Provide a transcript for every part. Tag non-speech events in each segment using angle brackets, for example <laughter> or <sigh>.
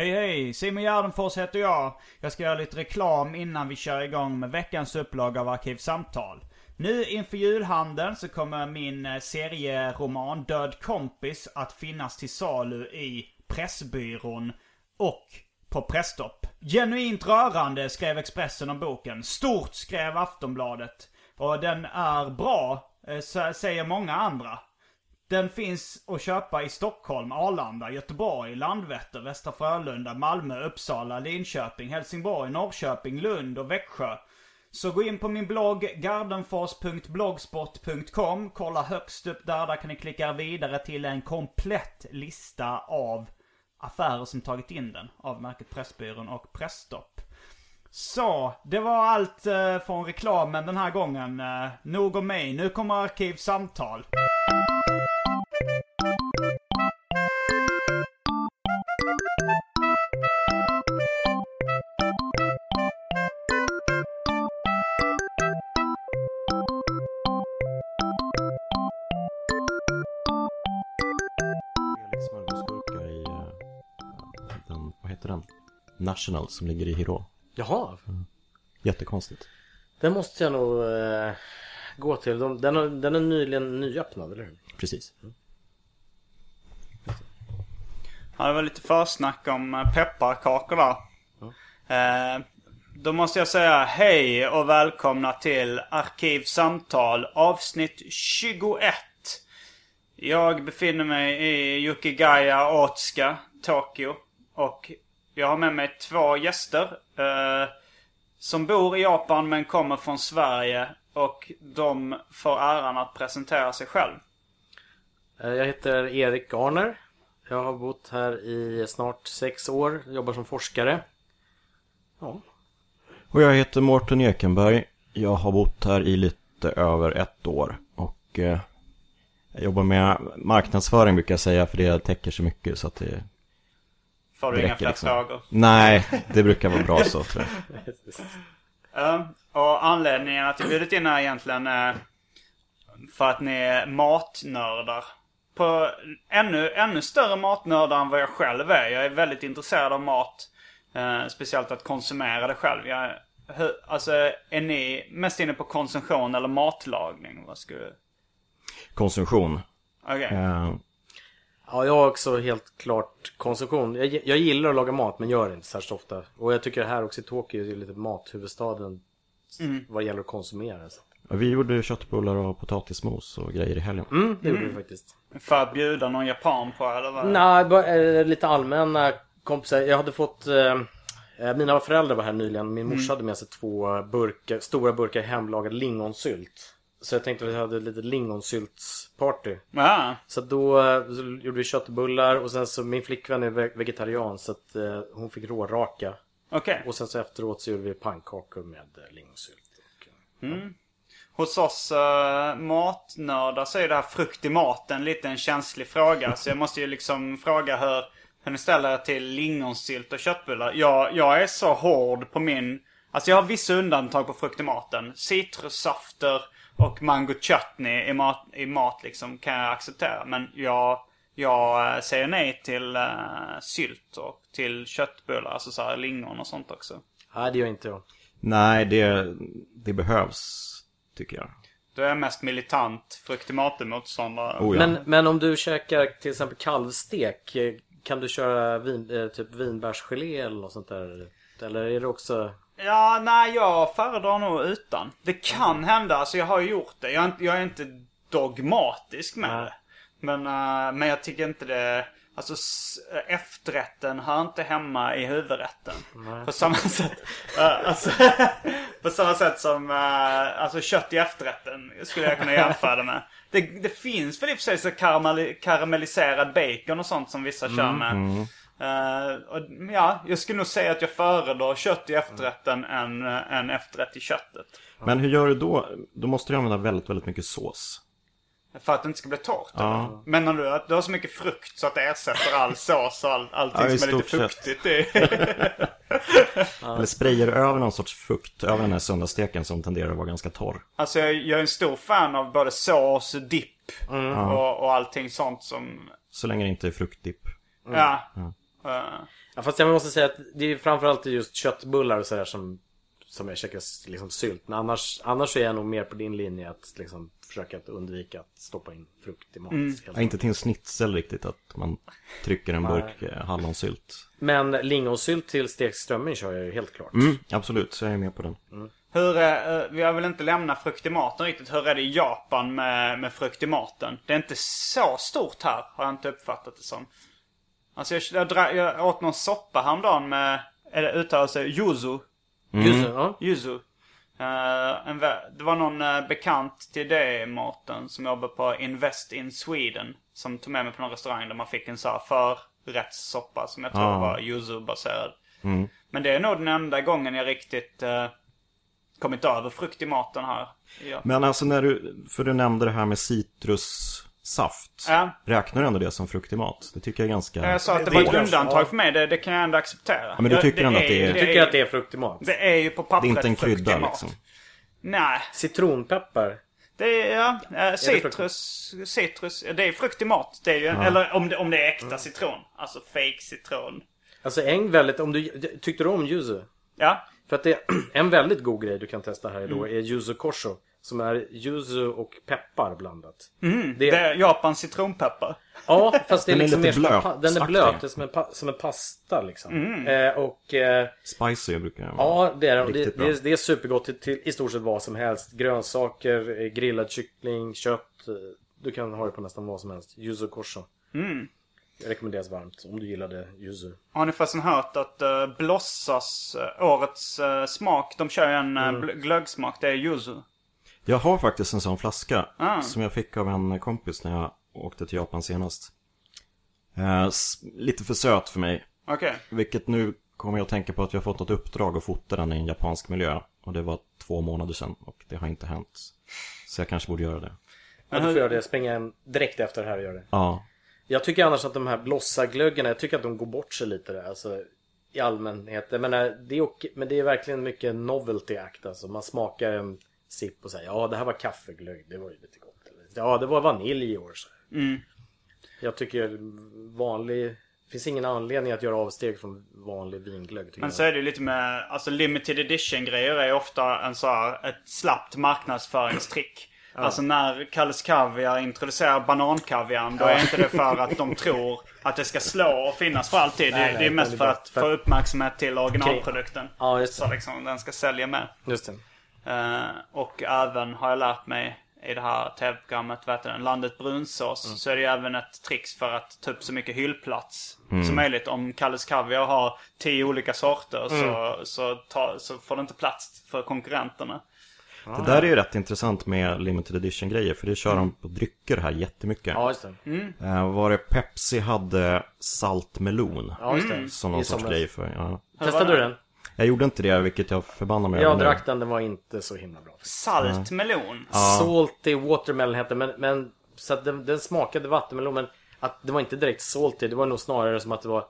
Hej hej! Simon Gärdenfors heter jag. Jag ska göra lite reklam innan vi kör igång med veckans upplaga av Arkivsamtal. Nu inför julhandeln så kommer min eh, serieroman Död kompis att finnas till salu i Pressbyrån och på Presstopp. Genuint rörande skrev Expressen om boken. Stort skrev Aftonbladet. Och den är bra, eh, säger många andra. Den finns att köpa i Stockholm, Arlanda, Göteborg, Landvetter, Västra Frölunda, Malmö, Uppsala, Linköping, Helsingborg, Norrköping, Lund och Växjö. Så gå in på min blogg gardenfors.blogspot.com. Kolla högst upp där, där kan ni klicka er vidare till en komplett lista av affärer som tagit in den. Av märket Pressbyrån och Pressstopp. Så, det var allt eh, från reklamen den här gången. Eh, nog om mig. Nu kommer Arkivsamtal. Felix smörgåsgurka i eh, den, vad heter den? National som ligger i Hiro. Jaha, Jättekonstigt. den måste jag nog eh, gå till. De, den, har, den är nyligen nyöppnad, eller hur? Precis. Ja, det var lite försnack om eh, pepparkakor där. Eh, då måste jag säga hej och välkomna till Arkivsamtal avsnitt 21. Jag befinner mig i Yukigaya, Otsuka, Tokyo. Och jag har med mig två gäster. Eh, som bor i Japan men kommer från Sverige. Och de får äran att presentera sig själv. Eh, Jag heter Erik Garner. Jag har bott här i snart sex år. Jobbar som forskare. Ja, Och jag heter Mårten Ekenberg. Jag har bott här i lite över ett år. Och eh, jag jobbar med marknadsföring brukar jag säga för det täcker så mycket så att det, Får du inga fler liksom. Nej, det brukar vara bra så tror jag. <laughs> Ja, och anledningen att jag bjudit in är egentligen eh, för att ni är matnördar. På ännu, ännu större matnördar än vad jag själv är. Jag är väldigt intresserad av mat. Eh, speciellt att konsumera det själv. Jag, hur, alltså, är ni mest inne på konsumtion eller matlagning? Vad skulle... Konsumtion. Okej. Eh, ja jag har också helt klart konsumtion. Jag, jag gillar att laga mat men gör det inte särskilt ofta. Och jag tycker här också i Tokyo är lite mathuvudstaden vad gäller att konsumera. Så. ja, vi gjorde köttbullar och potatismos och grejer i helgen. Mm, det gjorde vi faktiskt. För att bjuda någon japan på eller vad? Nej, bara, eh, lite allmänna kompisar. Jag hade fått... Eh, eh, mina föräldrar var här nyligen. Min morsa hade med sig två burkar, stora burkar hemlagad lingonsylt. Så jag tänkte att vi hade ett litet lingonsyltsparty. Ja. Så då eh, så gjorde vi köttbullar och sen så min flickvän är ve- vegetarian så att eh, hon fick råraka. Okej. Och sen så efteråt så gjorde vi pannkakor med eh, lingonsylt. Och, eh, Hos oss uh, matnördar så är det här frukt i maten lite en känslig fråga. Så jag måste ju liksom fråga hur, hur ni ställer er till lingonsylt och köttbullar. Jag, jag är så hård på min... Alltså jag har vissa undantag på frukt i maten. Citrussafter och mango chutney i mat, i mat liksom kan jag acceptera. Men jag, jag eh, säger nej till uh, sylt och till köttbullar. Alltså så här lingon och sånt också. Nej, det gör inte jag. Nej, det, det behövs tycker jag. Då är mest militant frukt i maten-motståndare. Oh, ja. Men, men om du käkar till exempel kalvstek. eh, Kan du köra vin, typ vinbärsgelé eller något sånt där? Eller är det också... Ja, nej jag föredrar nog utan. Det kan hända, alltså jag har ju gjort det. Jag är inte, jag är inte dogmatisk med Nej. det. Men, eh, men jag tycker inte det... Alltså s- efterrätten hör inte hemma i huvudrätten. På samma sätt. eh, alltså, <laughs> på samma sätt som eh, alltså kött i efterrätten skulle jag kunna jämföra det med. Det, det finns väl i och för sig så karamell, karamelliserad bacon och sånt som vissa kör med. Eh, och, ja, jag skulle nog säga att jag föredrar kött i efterrätten än, uh, än efterrätt i köttet. Men hur gör du då? Då måste du använda väldigt, väldigt mycket sås. För att det inte ska bli torrt. Ja. Menar du att du har så mycket frukt så att det ersätter all sås och all, allting Ja, som är lite fuktigt i? <laughs> Eller sprayar du över någon sorts fukt över den här söndagssteken som tenderar att vara ganska torr? alltså jag, jag är en stor fan av både sås, dipp och, och allting sånt som... Så länge det inte är fruktdipp. Ja. Eh, Ja, fast jag måste säga att det är framförallt just köttbullar och sådär som, som jag käkar liksom sylt. Men annars, annars är jag nog mer på din linje att liksom försöka att undvika att stoppa in frukt i mat. helt Ja, inte till en schnitzel riktigt att man trycker en burk eh, hallonsylt. Men lingonsylt till stekt strömming kör jag ju helt klart. Mm, absolut, så jag är med på den. Hur är, uh, jag vill inte lämna frukt i maten riktigt. Hur är det i Japan med, med frukt i maten? Det är inte så stort här, har jag inte uppfattat det som. Alltså jag, jag, dra, jag åt någon soppa häromdagen med, det uttalas det yuzu? Just det, ja. Yuzu. Eh, en, det var någon eh, bekant till det Mårten som jobbar på Invest in Sweden. Som tog med mig på någon restaurang där man fick en så här förrättssoppa som jag tror Ah. var yuzu-baserad. Men det är nog den enda gången jag riktigt uh, kommit över frukt i maten här. Ja. Men alltså när du, för du nämnde det här med citrussaft. Ja. Räknar du ändå det som frukt i mat? Det tycker jag är ganska... Jag sa att det Det var ett undantag för mig. Det, det kan jag ändå acceptera. Ja, men du tycker ändå att det är- Jag det tycker att det är frukt i mat. Det är ju på Det är pappret inte en krydda mat. liksom. Nej, Citronpeppar. Det är, ja, frukt? citrus, citrus, ja, det är frukt i mat. Det är ju, eller om det, om det är äkta citron. Alltså fake citron. Alltså en väldigt, om du, tyckte du om yuzu? Ja, För att det <clears throat> en väldigt god grej du kan testa här då Mm. är yuzu korso. Som är yuzu och peppar blandat. Mm, det är Japans citronpeppar. Ja, fast det är Den är liksom lite som en, pa- den är blöt, blöt. Det är som en, pa- som en pasta liksom. Mm. Eh, och eh, Spicy brukar jag vara. ja, det är det. Det, det, är, det är supergott till, till i stort sett vad som helst. Grönsaker, eh, grillad kyckling, kött. eh, Du kan ha det på nästan vad som helst. Yuzu korso. Mm. Det rekommenderas varmt om du gillade yuzu. Har ni förresten hört att uh, Blossas, årets eh, smak, de kör ju en uh, Mm. glöggsmak. Det är yuzu. Jag har faktiskt en sån flaska Ah. som jag fick av en kompis när jag åkte till Japan senast. Eh, lite för söt för mig. Okej. Vilket nu kommer jag att tänka på att jag fått något uppdrag att fota den i en japansk miljö. Och det var två månader sedan och det har inte hänt. Så jag kanske borde göra det. Ja, du får göra det. Springa hem direkt efter det här och göra det. Ja, Jag tycker annars att de här blossaglöggarna, jag tycker att de går bort sig lite där. Alltså, I allmänhet. Jag menar, det är okej, men det är verkligen mycket novelty act. Alltså, man smakar en sipp och säger ja det här var kaffeglögg, det var ju lite gott. Ja det var vanilj i år. Så. Jag tycker vanlig, det finns ingen anledning att göra avsteg från vanlig vinglögg. Men så är det ju lite med, alltså limited edition grejer är ofta en så här, ett slappt marknadsföringstrick. Alltså när Kalles Kaviar introducerar banankaviarn då är inte det för att de tror att det ska slå och finnas för alltid. Nej, det, nej, det är mest för det är att bara- få uppmärksamhet till originalprodukten. Ja, just det. Så liksom den ska sälja med. Just det. Eh, och även har jag lärt mig i det här tv-programmet, vad heter den, Landet brunsås. Mm. Så är det ju även ett trix för att ta upp så mycket hyllplats som möjligt. Om Kalles Kaviar har tio olika sorter så, Mm. så, ta, så får det inte plats för konkurrenterna. det där är ju rätt intressant med limited edition grejer. För det kör de på drycker här jättemycket. Ja just det. Eh, var det Pepsi hade saltmelon? Ja just det. Som någon I sorts somras. grej för, ja. Testade du den? Jag gjorde inte det, vilket jag förbannar mig Jag över nu. drack den, den var inte så himla bra. Salt melon. Salty watermelon hette men, men så att den, den smakade vattenmelon men att det var inte direkt salty. Det var nog snarare som att det var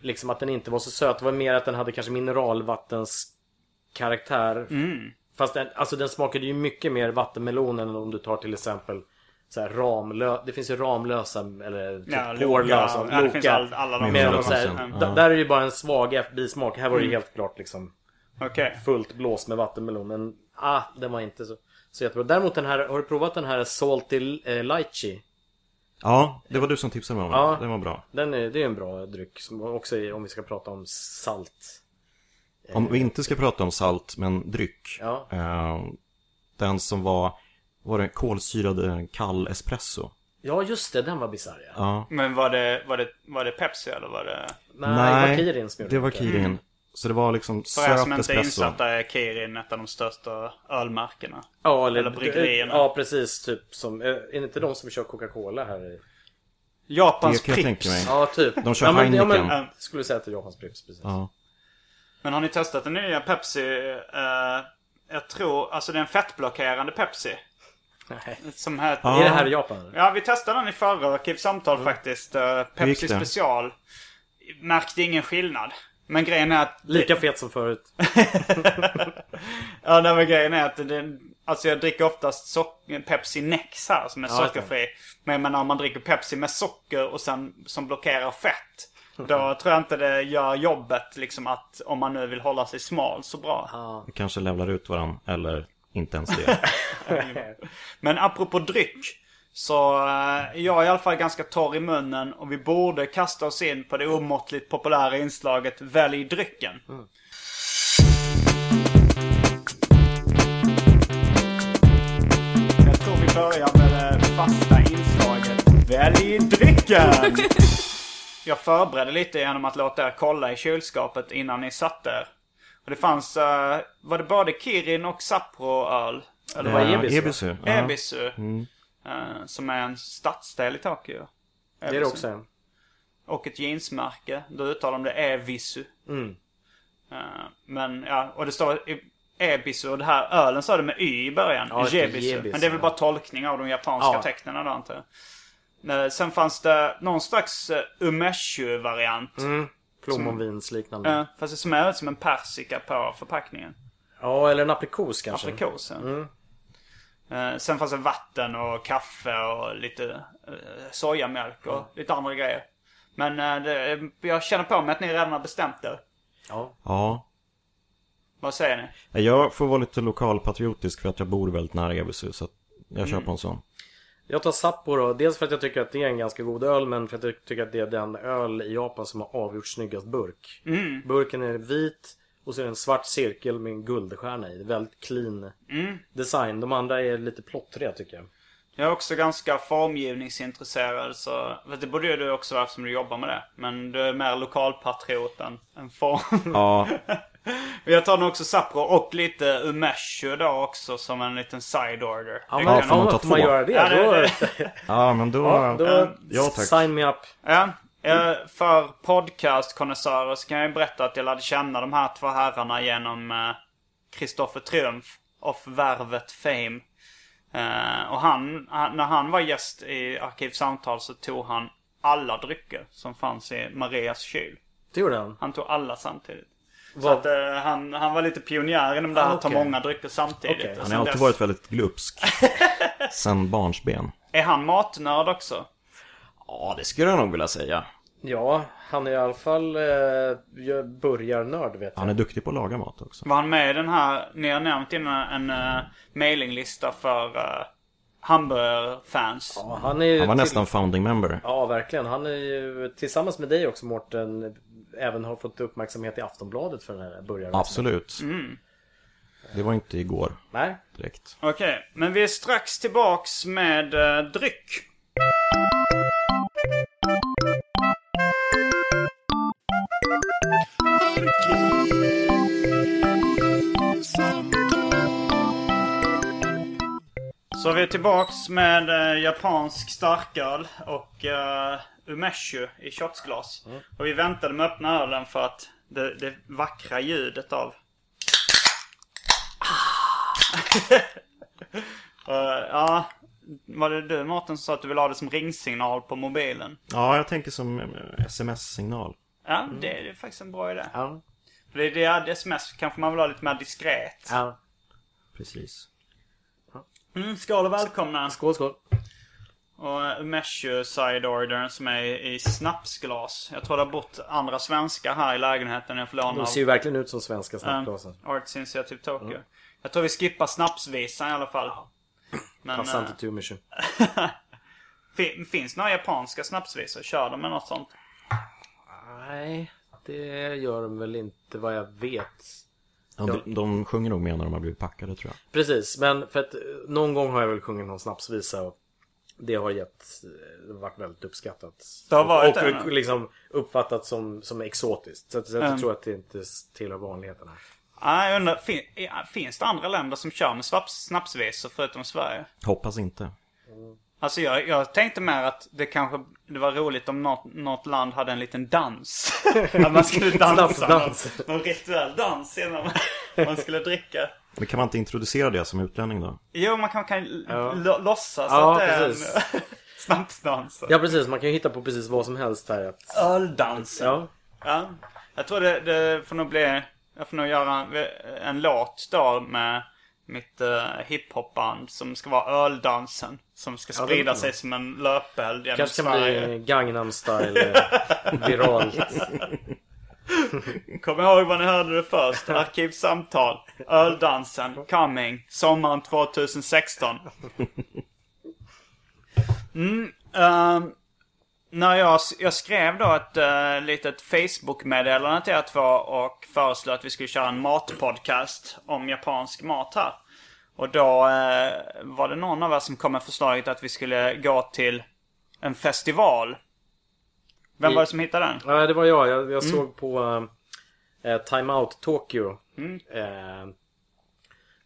liksom att den inte var så söt. Det var mer att den hade kanske mineralvattens karaktär. Fast den, alltså den smakade ju mycket mer vattenmelon än om du tar till exempel så här ramlö det finns ju ramlösa eller typ Ja, Loka. porlösa. Ja, finns all- alla de olika så här, Där är det ju bara en svag bismak. Här var det ju helt klart liksom Okej. fullt blås med vattenmelon. Men ah, den var inte så, så jättebra. Däremot den här, har du provat den här Salty eh, Lychee? Ja, det var du som tipsade mig om Ja. den. Den var bra. Den är, det är en bra dryck. Som också är, om vi ska prata om salt. Om vi inte ska prata om salt, men dryck. Ja. Eh, den som var, var det kolsyrad kall espresso. Ja, just det. Den var bisarr ja. Ja. Men var det, var, det, var det Pepsi eller var det... Nej, det var Kirin som gjorde det var. Kirin. Så det var liksom För er som söt inte är espresso. insatta är Kirin ett av de största ölmärkena. Ja, eller, Eller bryggerierna. Ja, precis. Typ som... Är det inte de som kör Coca-Cola här i... Japans Det kan jag Pripps. tänka mig. Ja, typ. De kör ja, men, ja, men, Heineken. jag skulle säga att det är Japans Pripps, precis. Ja. Men har ni testat den nya Pepsi? Eh, jag tror, alltså det är en fettblockerande Pepsi. Nej. Som heter... Ja. Är det här i Japan? eller? Ja, vi testade den i förra Arkivsamtal faktiskt. Uh, Pepsi special. Märkte ingen skillnad. Men grejen är att... Lika fet som förut. <laughs> Ja, nej, men grejen är att det, alltså jag dricker oftast sock- Pepsi Nex här som är Ja, sockerfri. Men jag menar om man dricker Pepsi med socker och sen som blockerar fett. <laughs> Då tror jag inte det gör jobbet liksom att om man nu vill hålla sig smal så bra. Vi kanske levlar ut varandra. Eller inte ens det. <laughs> Men apropå dryck. Så eh, jag är i alla fall ganska torr i munnen och vi borde kasta oss in på det omåttligt populära inslaget Välj drycken. Jag tror vi börjar med det fasta inslaget Välj drycken! <laughs> Jag förberedde lite genom att låta er kolla i kylskåpet innan ni satt där. Och det fanns, eh, var det både Kirin och Sapporo-öl? Eller var Ja, Ebisu? Ebisu. Ja. Ebisu. eh, som är en stadsdel i Tokyo. Det är det också en. Och ett jeansmärke. Då uttalar de det Evisu. Mm. Eh, men ja, och det står Ebisu och det här ölen sa det med Y i början. Ja, det Jebisu. Jebisu, Men det är väl bara tolkning av de japanska Ja. tecknen då antar jag. Sen fanns det någon slags umeshu-variant. Mm. Plommonvinsliknande. Eh, fast det som är ut som en persika på förpackningen. Ja, eller en aprikos kanske. Aprikos. ja. Mm. Eh, sen fanns det vatten och kaffe och lite uh, sojamjölk och lite andra grejer. Men eh, det, jag känner på mig att ni redan har bestämt er. Ja. Ja. Vad säger ni? Jag får vara lite lokalpatriotisk för att jag bor väldigt nära Ebisu. Så jag kör på en sån. Jag tar Sapporo, dels för att jag tycker att det är en ganska god öl men för att jag tycker att det är den öl i Japan som har avgjort snyggast burk. Burken är vit och så är det en svart cirkel med en guldstjärna i. Väldigt clean design. De andra är lite plottriga tycker jag. Jag är också ganska formgivningsintresserad så... Det borde ju du också vara eftersom du jobbar med det. Men du är mer lokalpatriot än, form. Ja, <laughs> <laughs> jag tar nog också Sapporo och lite Umeshu då också som en liten side order. Ja, men kan- får man fan ta får man två? göra det? Ja, det- det- <laughs> ja men då... ja, då ja, tack. sign me up. Ja, eh, för podcastkonnässörer så kan jag ju berätta att jag lärde känna de här två herrarna genom Kristoffer Triumf of Värvet Fame. Eh, och han, när han var gäst i Arkivsamtal så tog han alla drycker som fanns i Marias kyl. Det gjorde han. Han tog alla samtidigt. Så att eh, han, han var lite pionjär inom det här Ah, att ta många drycker samtidigt. Och Han har alltid dess- varit väldigt glupsk. <laughs> Sen barnsben. Är han matnörd också? Ja, det skulle jag nog vilja säga. Ja, han är i alla fall eh, börjarnörd vet jag. Han är duktig på att laga mat också. Var han med i den här, ni har nämnt innan en uh, mailinglista för uh, hamburgerfans. Ja, han är Han var till- nästan founding member. Ja, verkligen. Han är ju tillsammans med dig också Mårten även har fått uppmärksamhet i Aftonbladet för den här början. Absolut. Det var inte igår Nej. direkt. Okej, men vi är strax tillbaks med uh, dryck. Så vi är tillbaks med eh, japansk starköl och uh, umeshu i shotsglas. Och vi väntade med öppna ölen för att det, det vackra ljudet av... <laughs> Eh, ja, var det du Mårten som sa att du ville ha det som ringsignal på mobilen? Ja, jag tänker som eh, sms-signal. Ja, det är faktiskt en bra idé. Ja. För det är det, det sms kanske man vill ha lite mer diskret. ja. Precis. Mm, skål och välkomna. Skål, skål. Och Meshu Side Order som är i snapsglas. Jag tror det har bott andra svenskar här i lägenheten jag får låna De ser ju verkligen ut som svenska snabbglasen. um, Arts Initiative Tokyo. Jag tror vi skippar snapsvisan i alla fall. Men Passar uh, inte till Mission. <laughs> fin, finns några japanska snapsvisor? Kör de med något sånt? Nej, det gör de väl inte vad jag vet. Ja, de, de sjunger nog mer när de har blivit packade tror jag. Precis, men för att eh, någon gång har jag väl sjungit någon snapsvisa och det har gett, har varit väldigt uppskattat. Det har varit och, och liksom uppfattat som, som exotiskt. Så, att, så att Mm. jag tror att det inte tillhör vanligheterna. Ja, jag undrar, fin, ja, finns det andra länder som kör med snaps, snapsvisor förutom Sverige? Hoppas inte. Alltså jag, jag tänkte mer att det kanske det var roligt om något, något land hade en liten dans. <laughs> att man skulle dansa. Snapsdans. Någon, någon rituell dans innan man, man skulle dricka. Men kan man inte introducera det som utlänning då? Jo, man kan, kan Ja. låtsas Ja, att det är precis. <laughs> en snapsdans. Ja precis, man kan ju hitta på precis vad som helst här. Att, Öldansen. ja. Ja. Jag tror det, det får nog bli... Jag får nog göra en, en låt då med mitt uh, hiphopband som ska vara öldansen. Som ska sprida sig som en löpeld genom Kanske kan Sverige. bli Gangnam style eh, <laughs> viralt. <laughs> Kom ihåg vad ni hörde det först. Arkivsamtal. Öldansen. Coming. Sommaren 2016. Mm, um, när jag, jag skrev då ett uh, litet Facebook-meddelande till er två och föreslog att vi skulle köra en matpodcast om japansk mat här. Och då uh, var det någon av er som kom med förslaget att vi skulle gå till en festival. Vem var det som hittade den? Ja, det var jag. Jag, jag såg på eh, Time Out Tokyo. Eh,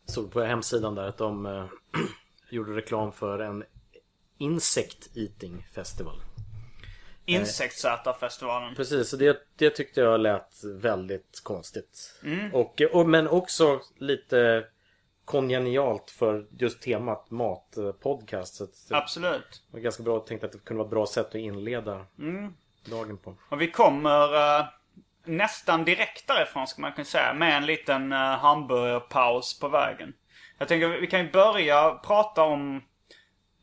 såg på hemsidan där att de eh, <clears throat> gjorde reklam för en Insect Eating Festival. Insektsätarfestivalen. Precis, så det, det tyckte jag lät väldigt konstigt. Och, och, men också lite kongenialt för just temat matpodcast. Att det Absolut. var ganska bra. Jag tänkte att det kunde vara ett bra sätt att inleda dagen på. Och vi kommer eh, nästan direkt därifrån ska man kunna säga. Med en liten uh, hamburgerpaus på vägen. Jag tänker vi kan ju börja prata om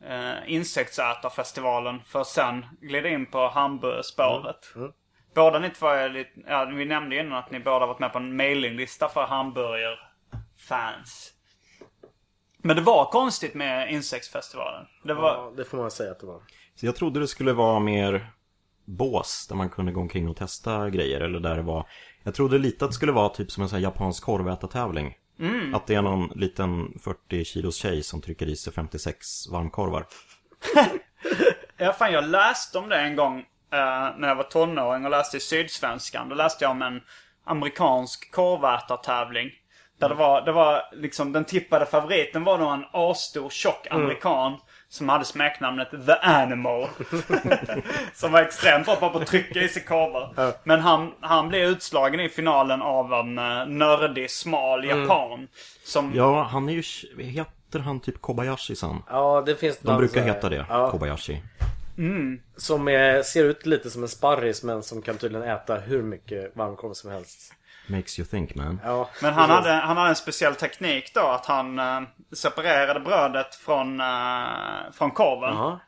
uh, insektsätarfestivalen. För att sen glida in på hamburgerspåret. Båda ni två är lite, ja vi nämnde ju innan att ni båda varit med på en mailinglista för hamburgerfans. Men det var konstigt med insektsfestivalen. Det var... Ja, det får man säga att det var. Så jag trodde det skulle vara mer bås där man kunde gå omkring och testa grejer eller där det var Jag trodde lite att det skulle vara typ som en sån här japansk korvätartävling Att det är någon liten 40 kilos tjej som trycker i sig 56 varmkorvar <laughs> Ja, fan jag läste om det en gång eh, när jag var tonåring och läste i Sydsvenskan. Då läste jag om en amerikansk korvätartävling. Där det var, det var liksom den tippade favoriten var då en asstor tjock amerikan. Som hade smeknamnet The Animal. <laughs> som var extremt bra på att trycka i sig korvar. Men han, han blev utslagen i finalen av en uh, nördig, smal japan. Som Ja, han är ju, heter han typ Kobayashi-san? Ja, det finns De brukar heta det, Ja, Kobayashi som är, ser ut lite som en sparris men som kan tydligen äta hur mycket varmkorv som helst. Makes you think man Ja, Men han hade, han hade en speciell teknik då. Att han eh, separerade brödet från, eh, från korven. Jaha.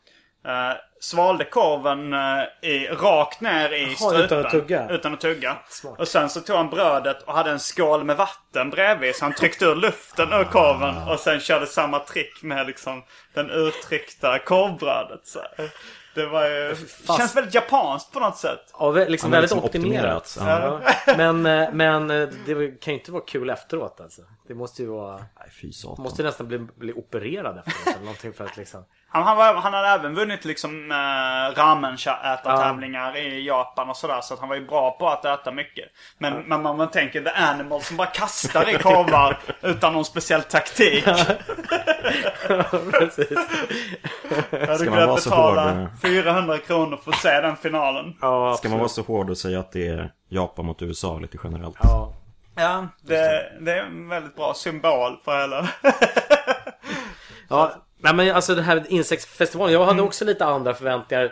Eh, svalde korven eh, i, rakt ner i Jaha, strupen. utan att tugga? Utan att tugga. Smart. Och sen så tog han brödet och hade en skål med vatten bredvid. Så han tryckte ur luften ur korven. Och sen körde samma trick med liksom den uttryckta korvbrödet. Så. Det var ju... Fast- Känns väldigt japanskt på något sätt. Ja, liksom väldigt liksom optimerat. optimerat, Ja. Men, eh, men eh, det kan ju inte vara kul efteråt alltså. Det måste ju vara... Nej, fy satan Måste nästan bli, bli opererad efteråt eller någonting för att liksom... Han, han, var, han hade även vunnit liksom äh, ramen-ätartävlingar i Japan och sådär. Så att han var ju bra på att äta mycket. Men, men man, man tänker The Animal som bara kastar i korvar <laughs> utan någon speciell taktik. Precis. Jag hade Ska man vara så betala hård, eh? 400 kronor för att se den finalen. Ja, Ska man vara så hård och säga att det är Japan mot USA lite generellt? Ja. Ja, det, det är en väldigt bra symbol för hela... <laughs> Ja, nej men alltså det här insektsfestivalen. Jag hade också lite andra förväntningar.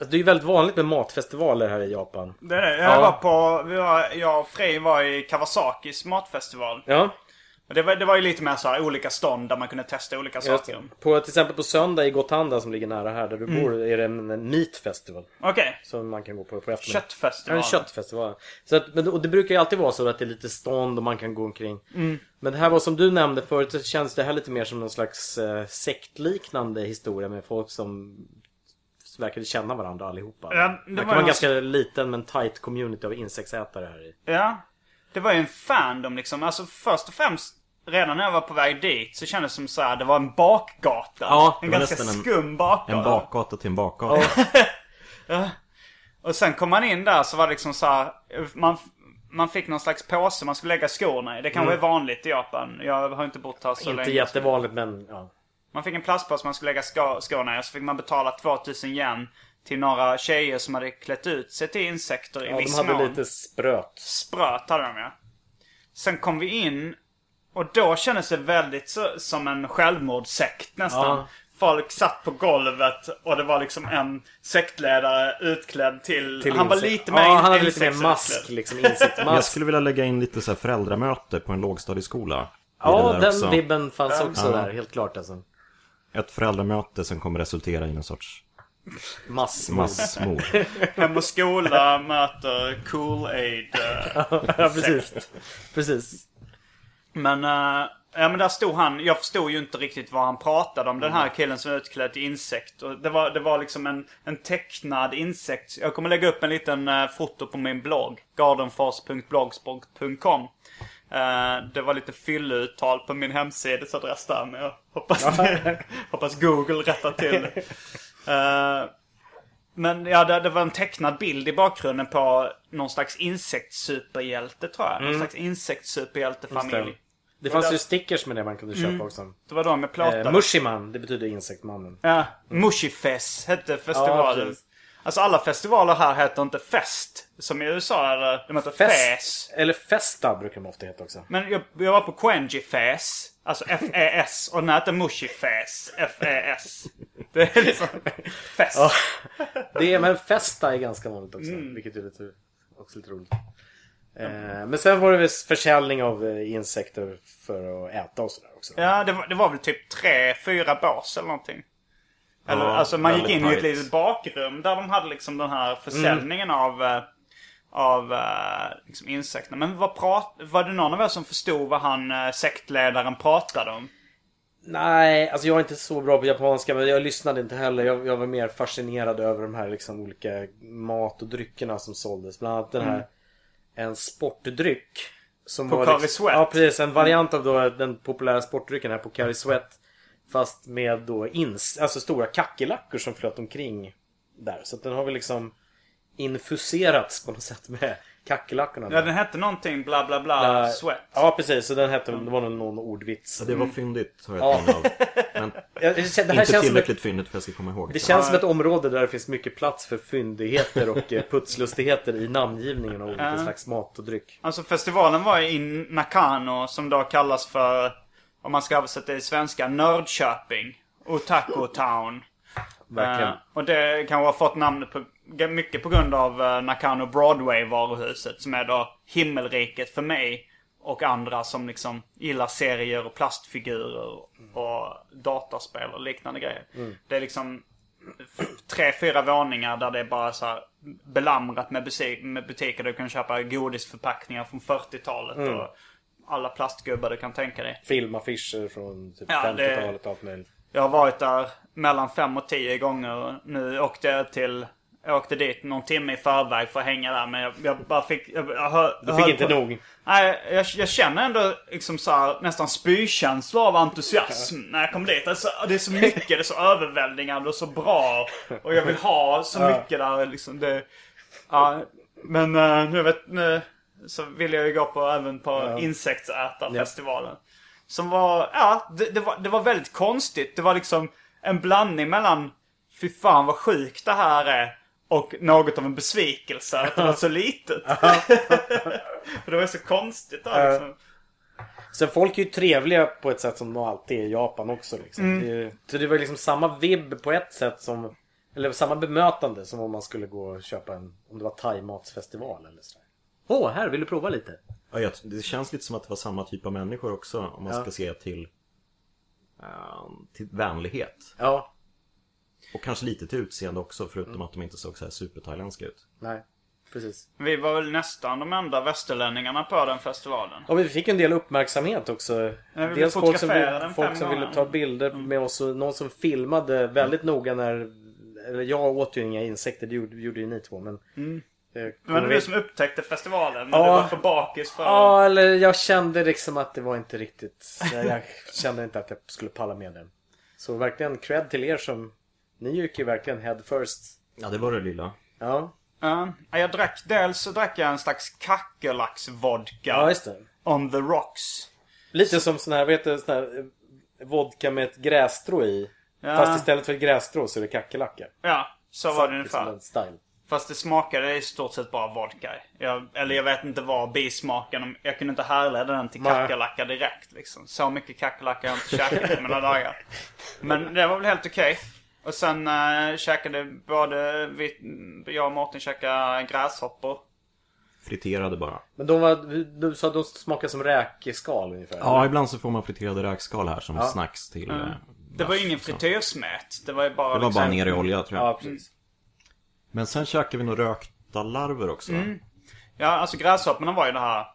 Alltså, det är ju väldigt vanligt med matfestivaler här i Japan. Det är det. Jag Ja. var på... Vi var, jag och Frej var i Kawasakis matfestival. Ja, det var, det var ju lite mer så här olika stånd där man kunde testa olika saker. På, till exempel på söndag i Gotanda som ligger nära här där du bor är det en, en meat festival. Okej. Som man kan gå på på eftermiddagen. Ja, Köttfestival. en köttfestival. Så att, men, och det brukar ju alltid vara så att det är lite stånd och man kan gå omkring. Men det här var som du nämnde förut så känns det här lite mer som någon slags eh, sektliknande historia med folk som verkade känna varandra allihopa. Ja, det det var en ju- ganska liten men tight community av insektsätare här i. Ja. Det var ju en fandom liksom. Alltså först och främst redan när jag var på väg dit så kändes det som så här, det var en bakgata. Ja, en ganska skum bakgata. En bakgata till en bakgata. <laughs> Och sen kom man in där så var det liksom så här, man, man fick någon slags påse man skulle lägga skorna i. Det kanske är vanligt i Japan. Jag har inte bott här så Mm. Inte länge. jättevanligt men ja. Man fick en plastpåse man skulle lägga sko- skorna i och så fick man betala 2000 yen till några tjejer som hade klätt ut sig till insekter i ja de viss hade mån. lite spröt. Spröt hade de ja. Sen kom vi in och då kändes det väldigt så, som en självmordssekt nästan. Ja. Folk satt på golvet och det var liksom en sektledare utklädd till... till han var insekt. lite mer Ja, han hade lite mer mask liksom. Insektmask. Jag skulle vilja lägga in lite så här föräldramöte på en lågstadieskola. i Ja, den också. vibben fanns också Ja. där. Helt klart alltså. Ett föräldramöte som kommer resultera i en sorts Massmord. massmord. <laughs> Hem och skola möter Kool-Aid. eh. ja, precis. Precis. Men, eh, ja men där stod han. Jag förstod ju inte riktigt vad han pratade om. Den Mm. här killen som är utklädd till insekt. Och det, var, det var liksom en, en tecknad insekt. Jag kommer lägga upp en liten uh, foto på min blogg. gardenfors.blogspot.com uh, Det var lite fylleuttal på min hemsidesadress där. Men jag hoppas, <laughs> hoppas Google rättar till det. <laughs> Men ja, det, det var en tecknad bild i bakgrunden på någon slags insektssuperhjälte tror jag. Någon slags insektssuperhjältefamilj. Det fanns ju stickers med det man kunde köpa också. Det var de jag plåtade. Eh, Mushiman, det betyder insektmannen. Ja, Mushifest hette Ja, festivalen. precis. alltså alla festivaler här heter inte fest. Som i USA eller de heter fest. Eller Festa brukar de ofta heta också. Men jag, jag var på Quenji Fest. Alltså F-E-S. Och den här heter Mushifest. F-E-S. Det är liksom fest. Ja. Det är, men Festa är ganska vanligt också. Mm. Vilket är lite, också lite roligt. Eh, men sen var det väl försäljning av eh, insekter för att äta och sådär också. Ja, det var, det var väl typ tre, fyra bås eller någonting. Eller, Ja, alltså man gick in i ett litet bakrum där de hade liksom den här försäljningen av, eh, av eh, liksom insekterna. Men vad prat, var det någon av er som förstod vad han eh, sektledaren pratade om? Nej, alltså jag är inte så bra på japanska men jag lyssnade inte heller. Jag, jag var mer fascinerad över de här liksom olika mat och dryckerna som såldes. Bland annat den här en sportdryck. Som Pocari liksom, Sweat. Ja precis, en variant av då den populära sportdrycken här Pocari Sweat. Fast med då ins, alltså stora kackerlackor som flöt omkring där. Så att den har väl liksom infuserats på något sätt med kackerlackorna. Ja, den hette någonting bla bla bla Eh, sweat. Ja precis, så den hette, det var nog någon ordvits. Ja, det var fyndigt har jag Ja. ett minne av. Men <laughs> det, det här inte känns som ett, tillräckligt fyndigt för att jag ska komma ihåg. det känns som ett område där det finns mycket plats för fyndigheter och eh, putslustigheter i namngivningen av olika slags mat och dryck. Alltså festivalen var i Nakano som då kallas för, om man ska översätta det i svenska, Nördköping. Otaku Town. Verkligen. Eh, och det kanske har fått namnet på, mycket på grund av uh, Nakano Broadway-varuhuset. Som är då himmelriket för mig och andra som liksom gillar serier och plastfigurer och dataspel och liknande grejer. Det är liksom tre, fyra våningar där det är bara så här belamrat med, med butiker du kan köpa godisförpackningar från 40-talet. Och alla plastgubbar du kan tänka dig. Filmaffischer från typ Ja, det- 50-talet och allt möjligt. Jag har varit där mellan fem och tio gånger. och Nu åkte jag till... Jag åkte dit någon timme i förväg för att hänga där. Men jag, jag bara fick... Jag, jag hör, Du fick inte på- nog. Nej, jag, jag känner ändå liksom så här, nästan spykänsla av entusiasm när jag kom dit. Alltså, det är så mycket, det är så överväldigande och så bra. Och jag vill ha så mycket där liksom. Det, ja, men eh, nu vet nu så vill jag ju gå på även på insektsätarfestivalen. Som var, ja, det, det, var, det var väldigt konstigt. Det var liksom en blandning mellan Fy fan vad sjukt det här är. Och något av en besvikelse att det var så litet. <laughs> <laughs> För det var så konstigt där liksom. Sen folk är ju trevliga på ett sätt som de alltid är i Japan också. Liksom. Mm. Det, så det var liksom samma vibb på ett sätt som... Eller samma bemötande som om man skulle gå och köpa en... Om det var thaimatsfestival eller sådär. Åh, här vill du prova lite? Ja, jag, det känns lite som att det var samma typ av människor också om man Ja. ska se till, ehm, till vänlighet. Ja. Och kanske lite till utseende också förutom att de inte såg så här superthailändska ut. Nej, precis. Vi var väl nästan de enda västerlänningarna på den festivalen. Och vi fick en del uppmärksamhet också. Ja, vi Dels folk som, vill, folk som ville ta bilder med oss och någon som filmade väldigt noga när... Eller jag åt ju inga insekter, det gjorde, gjorde ju ni två. Men Men det var du kommer- som upptäckte festivalen. Men Ja. du var för bakis för... Ja, eller jag kände liksom att det var inte riktigt... Jag, jag <laughs> kände inte att jag skulle palla med den. Så verkligen cred till er som... Ni gick ju verkligen head first. Ja, det var det lilla. Ja, Ja, jag drack, dels så drack jag en slags kackerlacksvodka. ja just det. On the rocks. Lite som sån här, vet du, sån här eh, vodka med ett grässtrå i. Ja. Fast istället för ett grässtrå så är det kackerlacka. Ja, så var det ungefär. style. Fast det smakade i stort sett bara vodka. Jag, eller jag vet inte vad bismaken, jag kunde inte härleda den till kackerlacka direkt liksom. Så mycket kackerlacka har jag inte käkat i mina dagar. Men det var väl helt okej. Och sen äh, käkade både vi, jag och Mårten käkade gräshoppor. Friterade bara. Men de var, du sa att de smakade som räkskal ungefär? Ja, ibland så får man friterade räkskal här som snacks till... eh, Det var bärs, ingen så. frityrsmet. Det var ju bara Det var bara liksom- ner i olja tror jag. Ja, precis. Men sen käkade vi nog rökta larver också. Ja, alltså gräshopporna var ju det här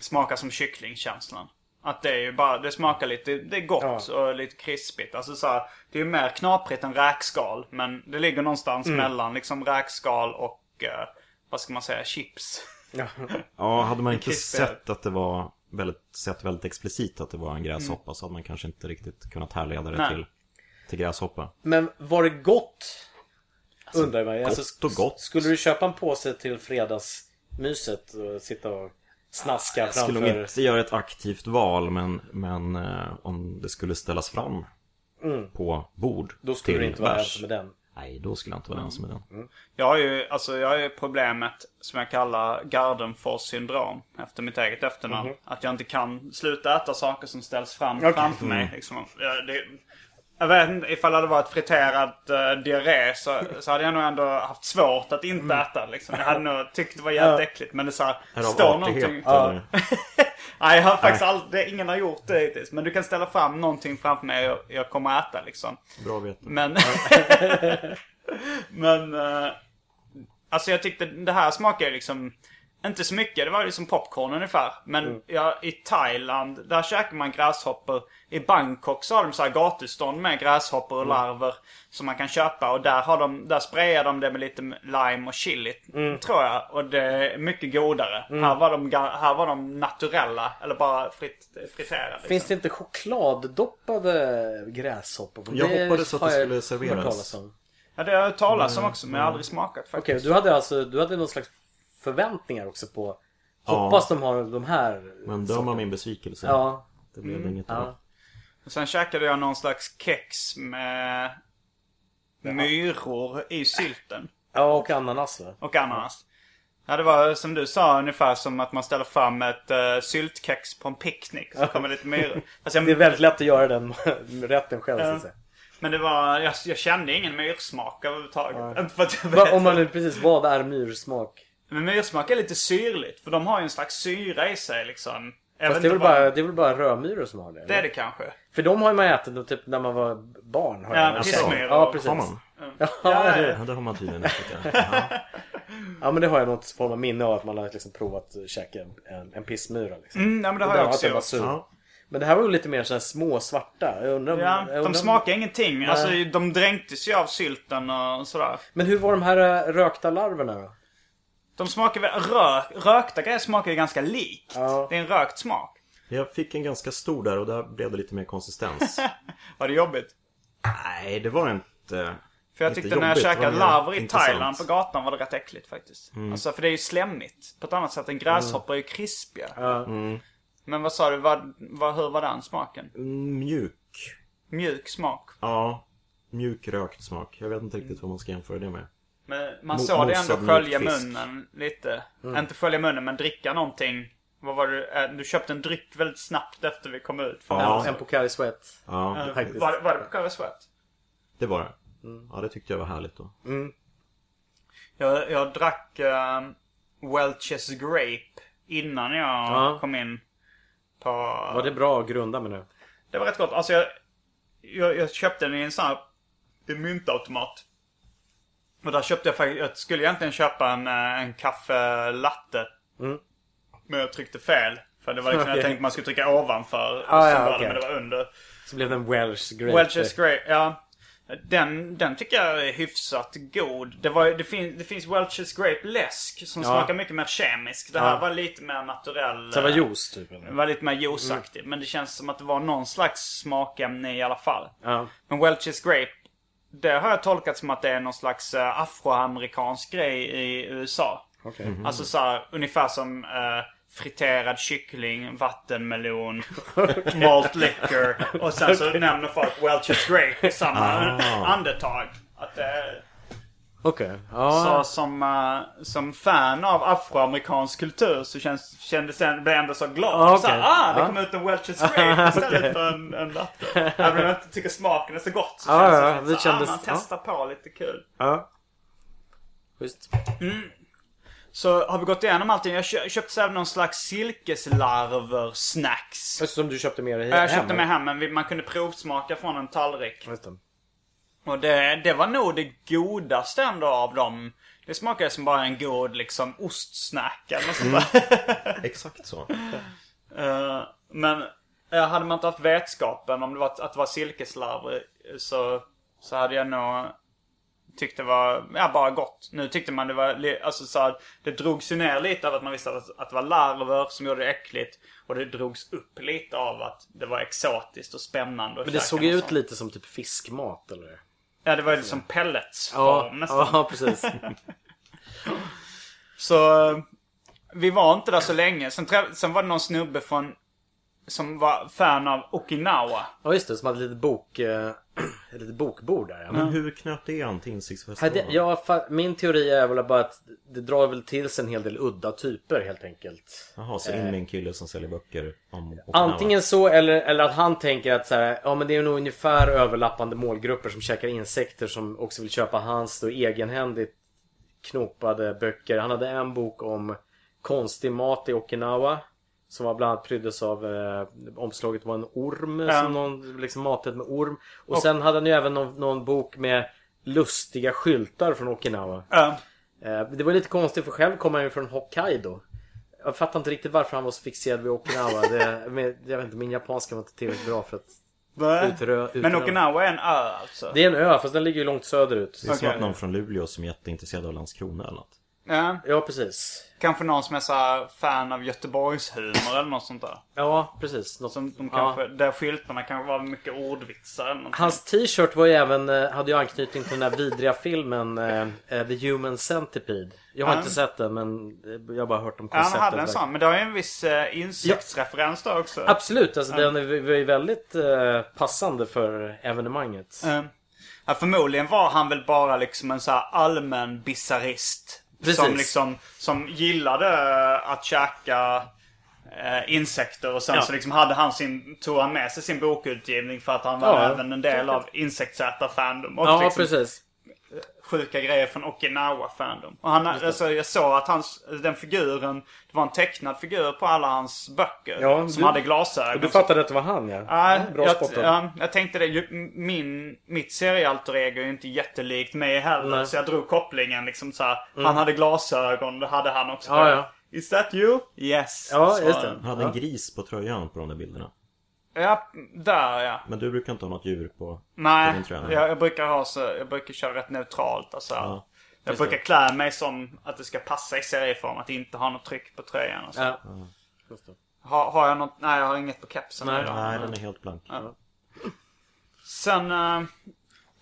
smaka som kycklingkänslan. Att det är ju bara, det smakar lite, det är gott och lite krispigt. Alltså så här, det är ju mer knaprigt än räkskal. Men det ligger någonstans mellan liksom räkskal och, eh, vad ska man säga, chips. Ja. <laughs> Ja, hade man inte sett att det var väldigt, sett väldigt explicit att det var en gräshoppa så hade man kanske inte riktigt kunnat härleda det Nej. till, till gräshoppa. Men var det gott? Undrar man. Alltså, gott och gott. Skulle du köpa en påse till fredagsmyset och sitta och snaska Jag skulle nog framför? inte göra ett aktivt val men, men eh, om det skulle ställas fram på bord Mm. Då skulle du inte vara bärs. ensam med den. Nej, då skulle jag inte vara ensam med den. Jag har ju, alltså jag har ju problemet som jag kallar Gardenfors syndrom. Efter mitt eget efternamn. Att jag inte kan sluta äta saker som ställs fram framför mig. Liksom. Jag, det, jag vet inte, ifall det hade varit friterad uh, diarré så, så hade jag nog ändå haft svårt att inte äta. Liksom. Jag hade nog tyckt det var jävligt äckligt. Men det så här, Är det står någonting... <laughs> Nej, jag har faktiskt aldrig, ingen har gjort det hittills. Men du kan ställa fram någonting framför mig och jag kommer äta liksom. Bra vete. Men... <laughs> men... eh, alltså jag tyckte det här smakar liksom... Inte så mycket, det var liksom popcorn ungefär. Men ja, i Thailand, där käkar man gräshoppor. I Bangkok så har de så här gatustånd med gräshoppor och larver. Som man kan köpa. Och där, har de, där sprayar de det med lite lime och chili. Tror jag. Och det är mycket godare. Här, var de, här var de naturella. Eller bara fritt, friterade. Liksom. Finns det inte chokladdoppade gräshoppor? Jag hoppades att det jag skulle serveras. talas om. Ja, det har jag hört talas om också. Men jag har aldrig smakat Okej, faktiskt. du hade alltså du hade någon slags förväntningar också på Hoppas de har de här Men döm av min besvikelse. Ja, Det blev inget av. ja. Sen käkade jag någon slags kex med myror i sylten. ja och ananas va? Och ananas. Ja, det var som du sa ungefär som att man ställer fram ett uh, syltkex på en picknick. Så kommer lite myror. Fast jag, Det är väldigt lätt att göra den <laughs> rätten själv så att säga. Men det var, jag, jag kände ingen myrsmak överhuvudtaget. Inte för att jag Va, vet. om man nu precis, vad är myrsmak? Men myrsmak är lite syrligt. För de har ju en slags syra i sig liksom. Jag Fast det är, väl bara, det är väl bara rödmyror som har det? eller? Det är det kanske. För de har ju man ätit då, typ när man var barn. Har Ja. Pissmyror. Ja, precis. Har man? <laughs> Ja, Ja, det- Ja, det har man tydligen ätit ja. ja. ja, men det har jag något form av minne av att man har liksom provat att käka en, en pissmyra. Liksom. Mm, ja, men det har jag också gjort. Ja. Men det här var ju lite mer så här små svarta. Jag undrar, om- Ja, jag undrar de om- smakar ingenting. Alltså de dränktes ju av sylten och sådär. Men hur var de här äh, rökta larverna då? De smakar väl, rök, rökta grejer smakar ju ganska likt. Ja. Det är en rökt smak. Jag fick en ganska stor där och där blev det lite mer konsistens. <laughs> Var det jobbigt? Nej, det var inte... För jag Inte tyckte när jag käkade larver i intressant. Thailand på gatan var det rätt äckligt faktiskt. Alltså för det är ju slemmigt. På ett annat sätt än gräshoppor är ju krispiga. Ja. Men vad sa du, vad, vad, hur var den smaken? Mm, Mjuk. Mjuk smak. Ja. Mjuk rökt smak. Jag vet inte riktigt vad man ska jämföra det med. Men man Mo- såg det ändå skölja munnen lite. Inte skölja munnen men dricka någonting. Vad var det? Eh, Du köpte en dryck väldigt snabbt efter vi kom ut. från Ja. En Pocari Sweat. Ja, faktiskt. Var, var det på Curry Sweat? det var det. Ja, det tyckte jag var härligt då. Jag, jag drack uh, Welch's Grape innan jag Ja. kom in på... Var det bra att grunda med nu? Det var rätt gott. Alltså jag, jag, jag köpte den i en sån här myntautomat. Och där köpte jag faktiskt, jag skulle egentligen köpa en, eh, en kaffe latte. Mm. Men jag tryckte fel. För det var liksom, jag <laughs> Okej. tänkte man skulle trycka ovanför. Ah, ja, var det, men det var under. Så blev det en Welsh Grape. Welch's Grape, ja. Den, den tycker jag är hyfsat god. Det, var, det, fin, det finns Welch's Grape läsk som Ja. smakar mycket mer kemisk. Det här Ja. var lite mer naturell. Så det var eh, juice typ eller? Det var lite mer juiceaktigt. Men det känns som att det var någon slags smakämne i alla fall. Ja. Men Welch's Grape, det har jag tolkat som att det är någon slags uh, afroamerikansk grej i USA. Okej. Alltså så här, ungefär som eh, friterad kyckling, vattenmelon, <laughs> malt liquor. Och sen så nämner folk Welch's Grape i samma Ah. andetag. Att det Okej. så Ja. som, eh, som fan av afroamerikansk kultur så känns, kändes jag blev jag ändå så glad. Ah, okej. så här, ah, det Ja. kom ut en Welch's Grape <laughs> istället Okej. för en, en latte. Även om jag inte tycker smaken är så gott så Ja, känns ja, det det så, ah, kändes- man testar på lite kul. ja. Schysst. Så har vi gått igenom allting. Jag kö- köpte även någon slags silkeslarver-snacks. Just som du köpte med dig Jag köpte hem, med hem, men man kunde provsmaka från en tallrik. Just det. Och det, det var nog det godaste ändå av dem. Det smakade som bara en god liksom ostsnack eller något sånt där. <laughs> Exakt så. Eh, men eh, hade man inte haft vetskapen om det var, att det var silkeslarver så, så hade jag nog tyckt det var, ja bara gott. Nu tyckte man det var, alltså så att det drogs ju ner lite av att man visste att, att det var larver som gjorde det äckligt. Och det drogs upp lite av att det var exotiskt och spännande Men det såg ju ut lite som typ fiskmat eller? Ja, det var ju liksom pelletsform Ja, nästan. ja precis. <laughs> Så eh, vi var inte där så länge. Sen, sen var det någon snubbe från som var fan av Okinawa. Ja just det, som hade lite bok... Eh, <clears throat> ett litet bokbord där ja. Men hur knöt det an till insiktsfestivalen? ja, min teori är väl bara att det drar väl till sig en hel del udda typer helt enkelt. Jaha, så in med en kille som säljer böcker om Okinawa. Antingen så eller, eller att han tänker att så här, ja men det är nog ungefär överlappande målgrupper som käkar insekter som också vill köpa hans då egenhändigt knopade böcker. Han hade en bok om konstig mat i Okinawa. Som var bland annat pryddes av eh, omslaget var en orm Ja. som någon liksom matade med orm. Och, sen hade han ju även någon, någon bok med lustiga skyltar från Okinawa. Ja. Eh, Det var lite konstigt för själv kommer han ju från Hokkaido. Jag fattar inte riktigt varför han var så fixerad vid Okinawa. Det, <laughs> men, jag vet inte, min japanska var inte tillräckligt bra för att utrö, utrö. Men Okinawa är en ö alltså? Det är en ö fast den ligger ju långt söderut. Det är som Okej. att någon från Luleå som är jätteintresserad av Landskrona eller något. Ja. Ja precis. Kanske någon som är så här fan av Göteborgshumor eller något sånt där. Ja precis. Något Som de Ja. kanske, Där skyltarna kanske var mycket ordvitsar eller något. Hans t-shirt var ju även, eh, hade ju anknytning till den där vidriga filmen eh, eh, The Human Centipede. Jag har Ja. inte sett den men jag har bara hört om Ja, han konceptet. hade en sån. Men det har ju en viss eh, insektsreferens där också. Absolut, alltså den är var ju väldigt eh, passande för evenemanget. Eh, Ja, förmodligen var han väl bara liksom en så här allmän bizarrist. Precis. Som liksom, som gillade eh, att käka eh, insekter och sen Ja. så liksom hade han sin, tog han med sig sin bokutgivning för att han var Ja. även en del av insektsätar-fandom. Och Ja, liksom precis. Sjuka grejer från Okinawa-fandom. Och han, alltså, jag såg att hans, den figuren, det var en tecknad figur på alla hans böcker. Ja, som du- hade glasögon. Du fattade att det var han ja? Ja, bra jag, spottat. ja, jag tänkte det. Min, mitt seriealter ego är ju inte jättelikt mig heller. Nej. Mm. Så jag drog kopplingen liksom så här. Han hade glasögon, det hade han också. Ja, ja. Is that you? Yes. Ja, just det. Han hade en gris på tröjan på de där bilderna. Ja, där ja. Men du brukar inte ha något djur på, på Nej, din tröja? jag, jag brukar ha så, jag brukar köra rätt neutralt. Alltså. Ja, jag brukar klä mig som att det ska passa i serieform. Att inte ha något tryck på tröjan och så. Ja. Just det. Har, jag något? Nej, jag har inget på kepsen. Nej. Nej, den är helt blank. Sen eh,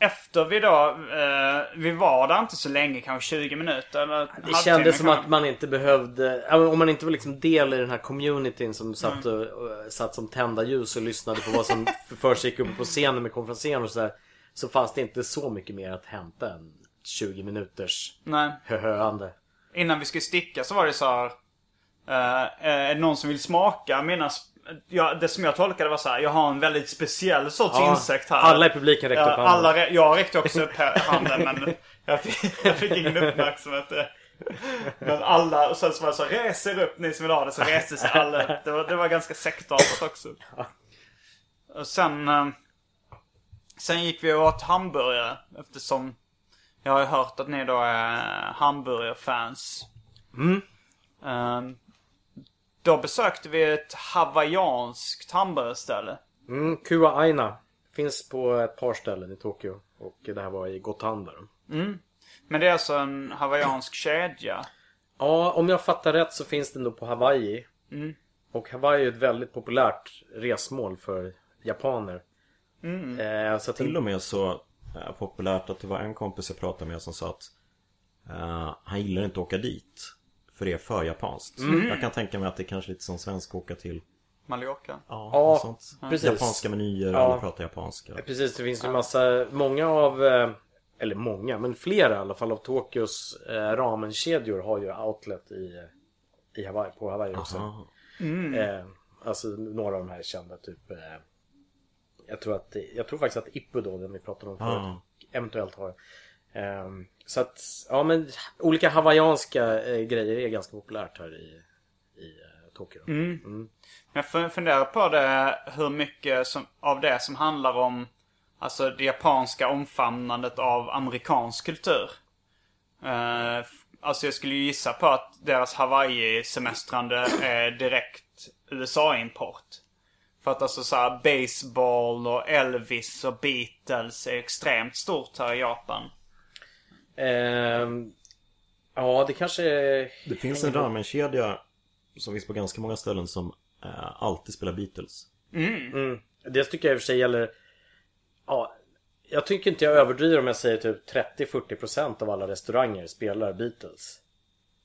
efter vi då, eh, vi var där inte så länge, kanske 20 minuter eller Det kändes som att man inte behövde, om man inte var liksom del i den här communityn som satt, och, och, satt som tända ljus och lyssnade på vad som <laughs> för sig uppe på scenen med konferenser och sådär. Så fanns det inte så mycket mer att hämta än 20 minuters Nej. höhöande. Innan vi skulle sticka så var det så här. eh, är det någon som vill smaka mina... sp- Ja, det som jag tolkade var så här. Jag har en väldigt speciell sorts Ja, insekt här. alla i publiken räckte upp handen. alla, Jag räckte också upp här- handen men <laughs> jag fick, jag fick ingen uppmärksamhet. Men alla, och sen så var det så reser upp ni som vill ha det, så reste sig alla upp. Det var, det var ganska sektartat också. Och sen, eh, sen gick vi och åt hamburgare eftersom jag har hört att ni då är hamburgerfans. Mm. Eh, Då besökte vi ett hawaiianskt hamburgerställe. Mm, Kua Aina Finns på ett par ställen i Tokyo. Och det här var i Gotanda. då. Men det är alltså en hawaiiansk kedja. Ja, om jag fattar rätt så finns det nog på Hawaii. Mm. Och Hawaii är ett väldigt populärt resmål för japaner. Mm. Eh, så att Till och med så eh, populärt att det var en kompis jag pratade med som sa att eh, han gillar inte att åka dit. För det är för japanskt. Mm. Jag kan tänka mig att det är kanske lite som svensk åka till Mallorca. ja, Ja, sånt. precis. japanska menyer, Ja. alla pratar japanska. Precis, det finns ju massa, många av, eh, eller många, men flera i alla fall av Tokyos eh, ramenkedjor har ju outlet i, i Hawaii, på Hawaii också. Aha. Eh, alltså några av de här är kända, typ eh, jag, tror att, jag tror faktiskt att Ippu då, den vi pratade om förut, Ah. eventuellt har. Eh, så att, ja men olika hawaiianska eh, grejer är ganska populärt här i, i eh, Tokyo. Jag fun- funderar på det, hur mycket som, av det som handlar om alltså det japanska omfamnandet av amerikansk kultur. F- alltså jag skulle ju gissa på att deras Hawaii-semestrande är direkt USA-import. För att alltså så här, baseball och Elvis och Beatles är extremt stort här i Japan. Ehm, ja, det kanske. Det finns en ramenkedja som finns på ganska många ställen som eh, alltid spelar Beatles. Mm. Det tycker jag i och för sig gäller... Ja, jag tycker inte jag överdriver om jag säger typ 30-40% av alla restauranger spelar Beatles.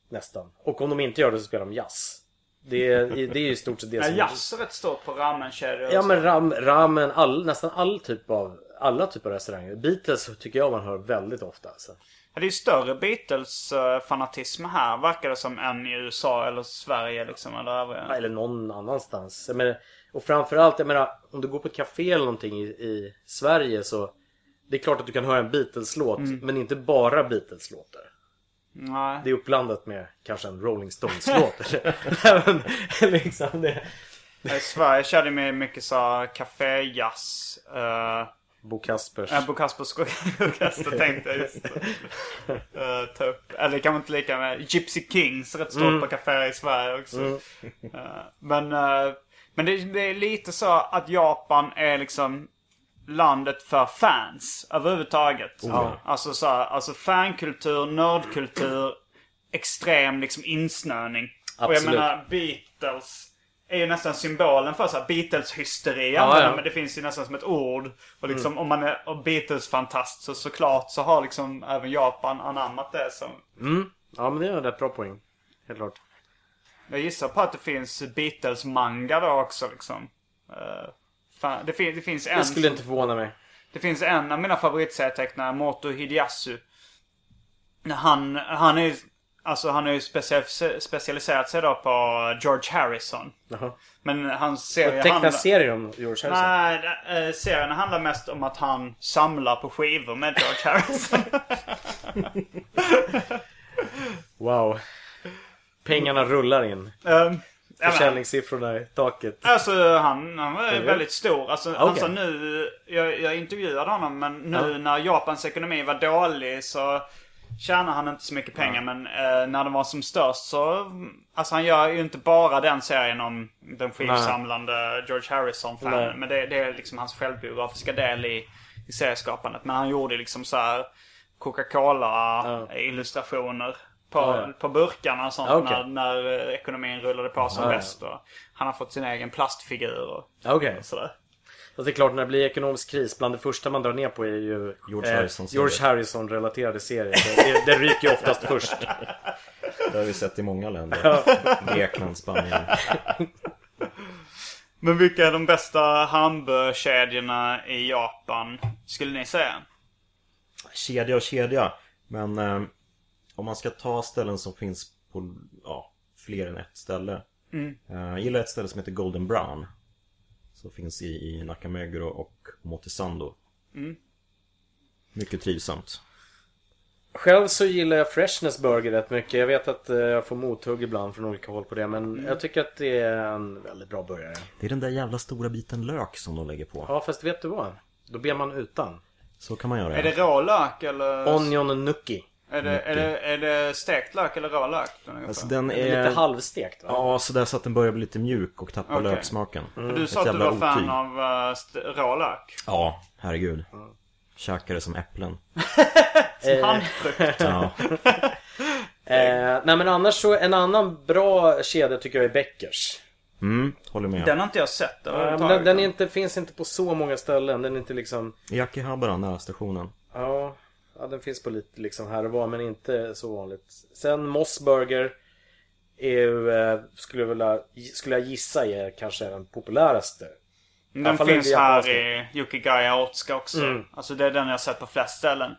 Nästan. Och om de inte gör det så spelar de jazz. Det är, det är ju i stort sett det <laughs> Ja, som... jazz är rätt stort på ramenkedjor. Ja men ram, ramen, all, nästan all typ av alla typer av restauranger. Beatles tycker jag man hör väldigt ofta. Alltså. Det är ju större Beatles-fanatism här, verkar det som, än i USA eller Sverige liksom, eller övriga. Eller någon annanstans. Jag menar, och framförallt, jag menar, om du går på ett café eller någonting i, i Sverige så Det är klart att du kan höra en Beatles-låt, men inte bara Beatles-låtar. Nej. Det är uppblandat med kanske en Rolling Stones-låt. <laughs> liksom det. I Sverige körde med mycket så här kaféjazz. Uh, Bo Kaspers. Bo Kaspers orkester <laughs> tänkte jag just uh, <laughs> ta upp. Eller kanske inte lika med Gypsy Kings, rätt stort på kaféer i Sverige också. Eh, men eh, men det, det är lite så att Japan är liksom landet för fans överhuvudtaget. ja. Alltså så här, alltså fankultur, nördkultur, extrem liksom insnöning. Och jag Absolut. menar Beatles är ju nästan symbolen för så här Beatles-hysteri. Ja, ja. Men det finns ju nästan som ett ord. Och liksom om man är Beatles-fantast så såklart så har liksom även Japan anammat det som. Mm. Ja men det är en rätt bra poäng. Helt klart. Jag gissar på att det finns Beatles-manga då också liksom. Eh, fan, det, fin- det finns en Det skulle som- inte förvåna mig. Det finns en av mina favoritserietecknare, Moto Hideyasu. Han, han är ju, alltså han är ju special, specialiserat sig då på George Harrison. Jaha. Men hans serie Teckna handlar... serier om George Harrison. Nej, äh, serien handlar mest om att han samlar på skivor med George Harrison. <laughs> Wow. Pengarna rullar in. um, Försäljningssiffrorna i taket. Alltså han, han var väldigt stor. Alltså, Okej. sa nu, jag, jag intervjuade honom men nu när Japans ekonomi var dålig så tjänar han inte så mycket pengar. Men eh, när den var som störst så, alltså han gör ju inte bara den serien om den skivsamlande George. Harrison-fanen. Men det, det är liksom hans självbiografiska del i, i serieskapandet. Men han gjorde liksom så här Coca-Cola-illustrationer på, Ja, ja. på burkarna och sånt Ja, okej. när, när eh, ekonomin rullade på som Ja, ja. bäst. Och han har fått sin egen plastfigur och Okej. sådär. Fast det är klart när det blir ekonomisk kris, bland det första man drar ner på är ju George Harrison-serier. George Harrison-relaterade serier. Det, det, det ryker ju oftast <laughs> först. Det har vi sett i många länder. Grekland, Spanien. <laughs> Men vilka är de bästa hamburgerkedjorna i Japan, skulle ni säga? Kedja och kedja. Men eh, om man ska ta ställen som finns på ja, fler än ett ställe. Eh, jag gillar ett ställe som heter Golden Brown. Som finns i, i Nakameguro och Motisando. Mycket trivsamt. Själv så gillar jag Freshness Burger rätt mycket. Jag vet att eh, jag får mothugg ibland från olika håll på det. Men jag tycker att det är en väldigt bra burgare. Det är den där jävla stora biten lök som de lägger på. Ja, fast vet du vad? Då ber man utan. Så kan man göra. Är det rå lök eller? Onion nuki. Är det, är, det, är det stekt lök eller rå lök? den är Alltså den är lite halvstekt va? Ja, så där så att den börjar bli lite mjuk och tappar Okej. löksmaken. För du sa att du var jävla fan otyg. av uh, rå lök. Ja, herregud. Käkar det som äpplen. <laughs> Som handfrukt. Ja. <laughs> Eh, nej men annars så, en annan bra kedja tycker jag är Beckers. Mm, håller med. Den har inte jag sett överhuvudtaget. den den är inte, finns inte på så många ställen. Den är inte liksom... I Akihabara, nära stationen. Ja, ja, den finns på lite liksom här och var men inte så vanligt. Sen Mossburger är ju, eh, skulle jag, vilja, skulle jag gissa är kanske den populäraste. Den finns här i Yukigaya Otsuka också. Mm. Alltså det är den jag har sett på flest ställen.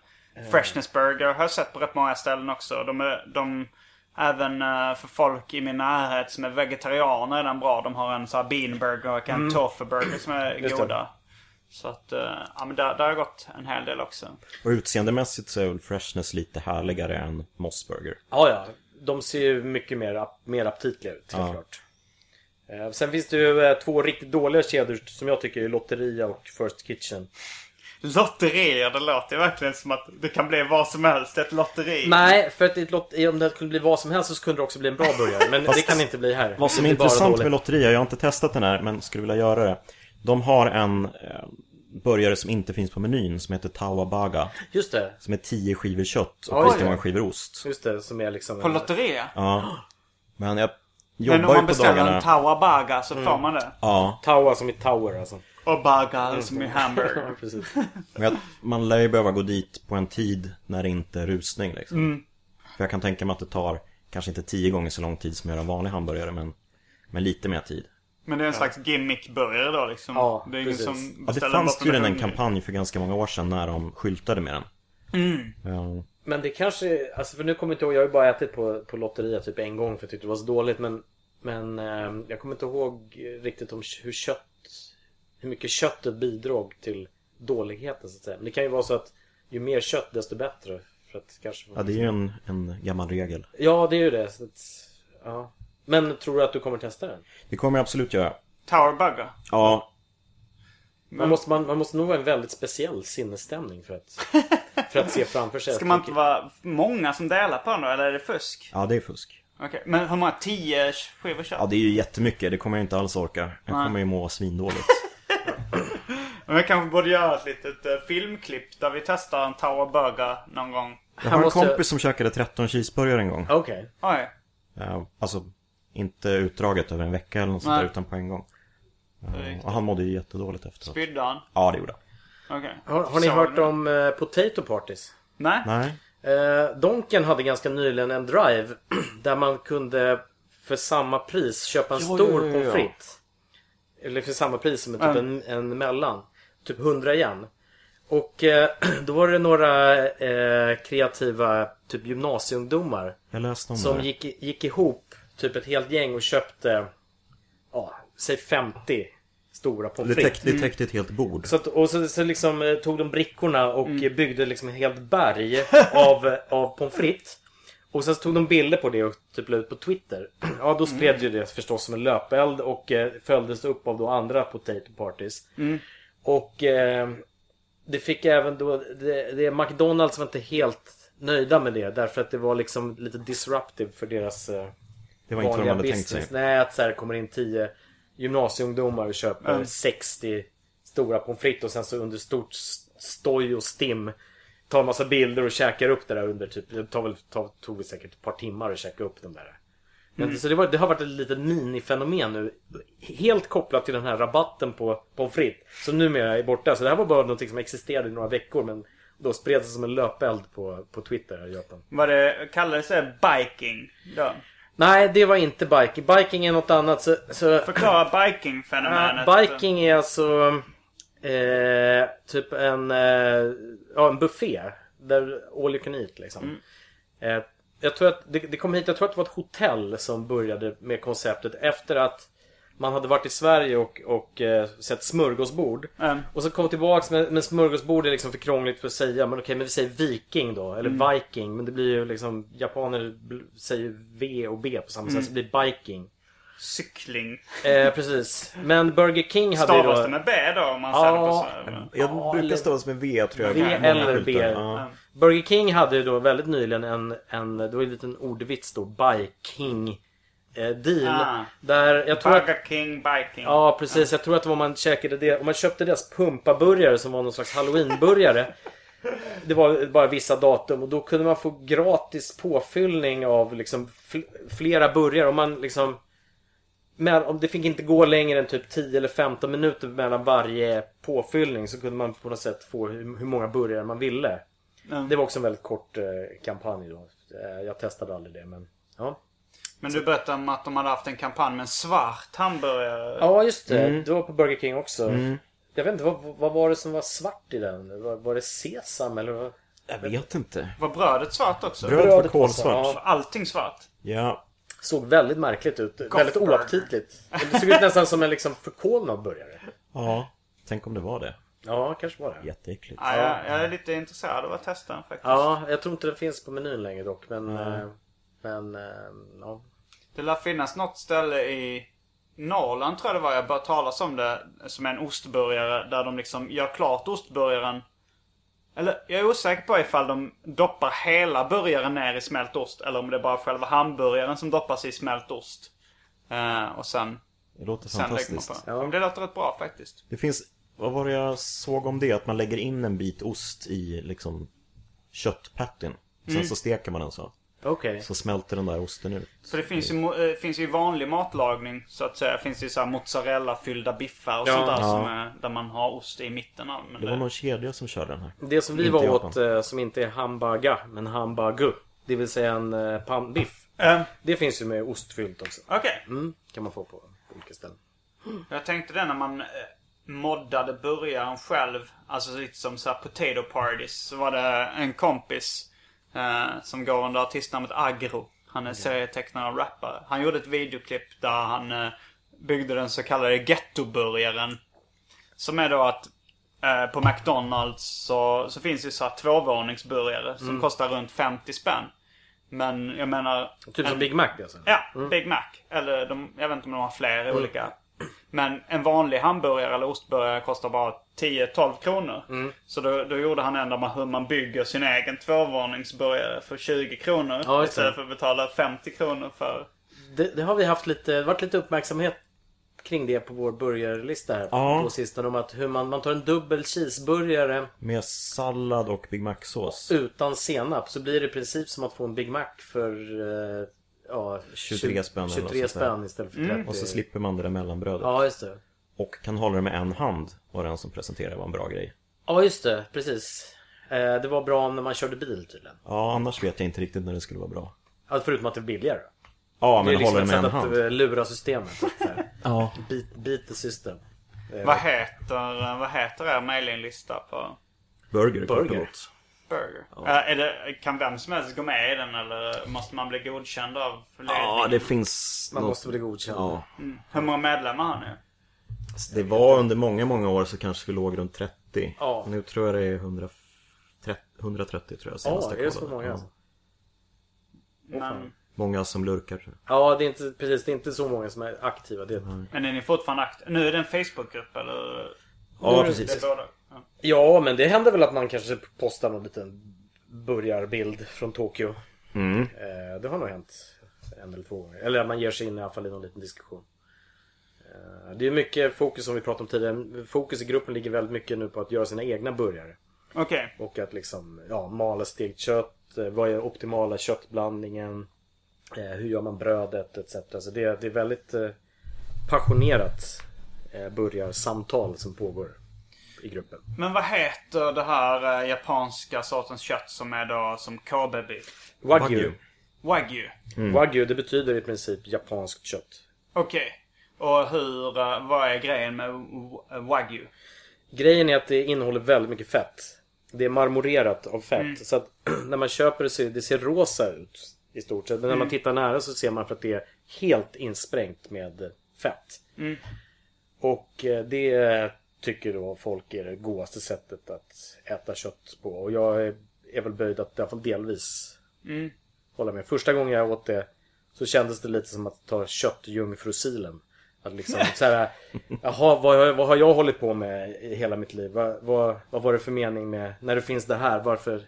Freshness Burger har jag sett på rätt många ställen också. De är, de, även eh, för folk i min närhet som är vegetarianer är den bra. De har en sån här bean burger och en tofu burger som är Mm. Just goda. Så att, eh, ja men där, där har jag gått en hel del också. Och utseendemässigt så är väl Freshness lite härligare än Mossburger. Ja, ja. De ser ju mycket mer, mer aptitliga ut, helt Ja. klart. Eh, Sen finns det ju eh, två riktigt dåliga kedjor som jag tycker är Lotteria och First Kitchen. Lotterier, det låter verkligen som att det kan bli vad som helst. Ett lotteri. Nej, för att ett lot- om det kunde bli vad som helst så skulle det också bli en bra burgare. Men det kan inte bli här. Vad som är intressant dåligt. med Lotteria, jag har inte testat den här men skulle vilja göra det. De har en eh, burgare som inte finns på menyn som heter Tawabaga. Just det, Som är 10 skivor kött och ganska många skivor ost. just det. Som är liksom... På en- Lotteria? Ja. Men jag Men jobbar om ju man på beställer en dagarna. tawabaga så får man det. Ja, Tawa som i Tower alltså. Och baga som i hamburger. <laughs> Ja, precis. men jag, man lär ju behöva gå dit på en tid när det inte är rusning liksom. För jag kan tänka mig att det tar kanske inte tio gånger så lång tid som att göra en vanlig hamburgare men, men lite mer tid. Men det är en slags gimmick-burgare då liksom. Ja, det är precis. som Ja, det fanns tydligen en kampanj för ganska många år sedan när de skyltade med den. Ja. Men det kanske, alltså för nu kommer jag inte ihåg, jag har ju bara ätit på, på Lotteria typ en gång för jag tyckte det var så dåligt men Men eh, jag kommer inte ihåg riktigt om hur kött Hur mycket köttet bidrog till dåligheten så att säga Men det kan ju vara så att ju mer kött desto bättre för att kanske Ja, det är ju en, en gammal regel. Ja det är ju det så att, ja. Men tror du att du kommer testa den? Det kommer jag absolut göra. Tower Bugger. Ja, Man måste, man, man måste nog vara en väldigt speciell sinnesstämning för att, för att se framför sig Ska man inte vara många som delar på den då, eller är det fusk? ja det är fusk. Okej, men hur många? Tio skivor kött? Ja, det är ju jättemycket. Det kommer jag inte alls orka. Jag Nej. kommer ju må svindåligt. <laughs> Men vi kanske borde göra ett litet eh, filmklipp där vi testar en Tower Burger någon gång. Jag har en jag- kompis som käkade 13 cheeseburgare en gång. Okej Oj. Ja, alltså, inte utdraget över en vecka eller något sånt där, utan på en gång. Riktigt. Och han mådde ju jättedåligt efteråt. Spydde han? Ja, det gjorde han. Okej. har, har ni Så- hört om eh, Potato Parties? Nej? Nej. Eh, Donken hade ganska nyligen en drive <clears throat> där man kunde för samma pris köpa en Ja, stor ja, ja, pommes frites. Eller för samma pris som typ Mm. en, en mellan. Typ 100 igen. Och eh, <clears throat> då var det några eh, kreativa typ gymnasieungdomar Jag läste om som det. gick, gick ihop typ ett helt gäng och köpte ja, säg 50 stora pommes Det frites. täckte, det täckte ett helt bord. Så att, och så, så liksom eh, tog de brickorna och eh, byggde liksom ett helt berg <laughs> av, av pommes frites. Och sen så tog de bilder på det och typ la ut på Twitter. <clears throat> Ja, då spred ju det förstås som en löpeld och eh, följdes upp av då andra potato parties. Och eh, det fick även då, det, det, McDonalds var inte helt nöjda med det därför att det var liksom lite disruptive för deras eh, Det var inte vad de vanliga hade tänkt business. sig. Nej, att så här kommer in 10 gymnasieungdomar och köper Mm. 60 stora pommes frites och sen så under stort stoj och stim tar en massa bilder och käkar upp det där under typ, det tar väl, tar, tog väl säkert ett par timmar att käka upp de där. Men Mm. så det, var, det har varit ett litet minifenomen nu. Helt kopplat till den här rabatten på pommes frites. Som numera är borta. Så det här var bara någonting som existerade i några veckor. Men då spreds det som en löpeld på, på Twitter här i Japan. Vad det kallades det biking då? Nej, det var inte biking. Biking är något annat. Så, så, Förklara biking-fenomenet. Ja, biking är alltså eh, typ en, eh, ja, en buffé. Där all you can eat liksom. Eh, jag tror att det, det kom hit, jag tror att det var ett hotell som började med konceptet efter att man hade varit i Sverige och, och eh, sett smörgåsbord. Mm. Och så kom tillbaks med, med smörgåsbord är liksom för krångligt för att säga. Men okej, men vi säger viking då. Eller viking. Men det blir ju liksom, japaner säger V och B på samma sätt. Så det blir biking. Cykling. Eh, precis. Men Burger King hade ju Stavas då... det med B då om man Ja. säger det på så? Jag Ja, brukar eller- stavas med V tror jag. V eller. B. Ja. Burger King hade ju då väldigt nyligen en, en det var en liten ordvits då, Biking eh, deal. Ah. Där jag tror att, Burger King, Biking. Ja precis, jag tror att om man käkade det, om man köpte deras pumpaburgare som var någon slags halloweenburgare. <laughs> Det var bara vissa datum och då kunde man få gratis påfyllning av liksom fl- flera burgare. Om man liksom men om det fick inte gå längre än typ 10 eller 15 minuter mellan varje påfyllning så kunde man på något sätt få hur, hur många burgare man ville. Mm. Det var också en väldigt kort eh, kampanj då. Eh, jag testade aldrig det men ja. Men du berättade om att de hade haft en kampanj med en svart hamburgare. Ja just det, Mm. det var på Burger King också. Jag vet inte, vad, vad var det som var svart i den? Var, var det sesam eller vad? Jag vet inte. Var brödet svart också? Bröd var Brödet var kolsvart. Var allting svart? Ja. Såg väldigt märkligt ut. väldigt burger. oaptitligt. Det såg ut nästan som en liksom förkolnad burgare. ja. Tänk om det var det. Ja, kanske var det. Jätteäckligt. Ja, jag, jag är lite intresserad av att testa den faktiskt. Ja, jag tror inte den finns på menyn längre dock. Men, eh, men eh, ja. Det lär finnas något ställe i Norrland tror jag det var. Jag började talas om det. Som är en ostburgare. Där de liksom gör klart ostburgaren. Eller jag är osäker på ifall de doppar hela burgaren ner i smält ost. Eller om det är bara själva hamburgaren som doppas i smält ost. Eh, och sen, Det låter sen lägger man fantastiskt. på. Men det låter rätt bra faktiskt. Det finns, vad var det jag såg om det? Att man lägger in en bit ost i liksom köttpattin. Sen Mm. så steker man den så. Okej. Så smälter den där osten ut. För det finns ju, eh, finns ju vanlig matlagning så att säga. Finns det ju så här mozzarella-fyllda biffar och Ja. sånt där Ja. som är, där man har ost i mitten av. Men Det var någon kedja som körde den här. Det som vi Inte var åt eh, som inte är hamburga, men hamburgu. Det vill säga en eh, pannbiff. Eh, Det finns ju med ostfyllt också. Okej. Mm, kan man få på olika ställen. Jag tänkte det när man moddade burgaren själv. Alltså lite som så här potato parties. Så var det en kompis eh, som går under artistnamnet Agro. Han är serietecknare och rappare. Han gjorde ett videoklipp där han eh, byggde den så kallade gettoburgaren. Som är då att eh, på McDonalds så, så finns det så här tvåvåningsburgare som kostar runt 50 spänn. Men jag menar... Typ som en- Big Mac alltså? Ja, Big Mac. Eller de, jag vet inte om de har fler olika. Men en vanlig hamburgare eller ostburgare kostar bara 10-12 kronor. Så då, då gjorde han man, hur man bygger sin egen tvåvåningsburgare för 20 kronor. Ja, istället för att betala 50 kronor för... Det, det har vi haft lite, varit lite uppmärksamhet kring det på vår burgarlista här Ja. på sistone. Om att hur man, man tar en dubbel cheeseburgare Med sallad och Big Mac-sås. utan senap så blir det i princip som att få en Big Mac för eh, ja, 23 spänn eller 23 något sånt där. spänn istället för 30. Och så slipper man det där mellanbrödet. Ja, just det. Och kan hålla det med en hand. Var den som presenterade var en bra grej. Ja, just det. Precis. Eh, det var bra när man körde bil tydligen. Ja, annars vet jag inte riktigt när det skulle vara bra. Ja, förutom att det är billigare. Ja, Det men är liksom håller det ett med sätt en att hand. eh, lura systemet. så att säga. <laughs> Ja. beat, beat the system. Vad heter, vad heter er mailinglista på Burger, kort och Burger. Burger? Eh, är det, kan vem som helst gå med i den eller måste man bli godkänd av ledningen? Ja, det finns Man något- måste bli godkänd. Ja. Hur många medlemmar har ni? Så Det var under många, många år så kanske vi låg runt 30. Ja. Nu tror jag det är 130, 130 tror jag senast Ja, är det så många? Ja. alltså? Men, Många som lurkar tror jag. Ja, det är inte, precis. Det är inte så många som är aktiva. Det men är ni fortfarande aktiva? Nu är det en Facebookgrupp eller? Ja, precis. Ja. Ja, men det händer väl att man kanske postar någon liten burgarbild från Tokyo. Mm. Eh, det har nog hänt en eller två gånger. Eller att man ger sig in i alla fall i någon liten diskussion. Eh, det är mycket fokus som vi pratade om tidigare. Fokus i gruppen ligger väldigt mycket nu på att göra sina egna burgare. Okej. Och att liksom, ja, mala stekt kött. eh, Vad är optimala köttblandningen? Eh, hur gör man brödet etc. Så det, det är väldigt passionerat eh, burgarsamtal som pågår i gruppen. Men vad heter det här eh, japanska sortens kött som är då som KB-biff? Wagyu. Wagyu? Wagyu det betyder i princip japanskt kött. Okej. Och hur, eh, vad är grejen med w- wagyu? Grejen är att det innehåller väldigt mycket fett. Det är marmorerat av fett. Så att <clears throat> när man köper det så det ser rosa ut. I stort sett. Men när man tittar nära så ser man för att det är helt insprängt med fett. Och eh, det tycker då folk är det godaste sättet att äta kött på. Och jag är, är väl böjd att i alla fall delvis hålla med. Första gången jag åt det Så kändes det lite som att ta köttjungfrusilen. Att liksom <laughs> så här, jaha, vad, har- vad har jag hållit på med i hela mitt liv? Vad, vad, vad var det för mening med, när det finns det här, varför,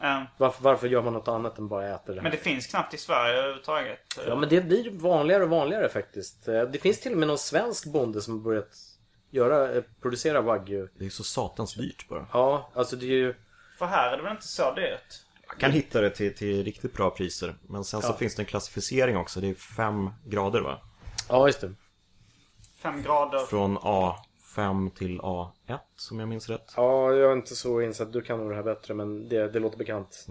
Ja. varför, varför gör man något annat än bara äter det här? Men det finns knappt i Sverige överhuvudtaget. Ja men det blir vanligare och vanligare faktiskt. Eh, Det finns till och med någon svensk bonde som har börjat göra, eh, producera wagyu. Det är så satans dyrt bara. Ja, alltså det är ju... För här är det väl inte så dyrt? Jag kan hitta det till, till riktigt bra priser. Men sen så finns det en klassificering också. Det är fem grader va? Ja, just det. Fem grader. Från A5 till A1 om jag minns rätt. Ja, jag är inte så insatt. Du kan nog det här bättre, men det, det låter bekant.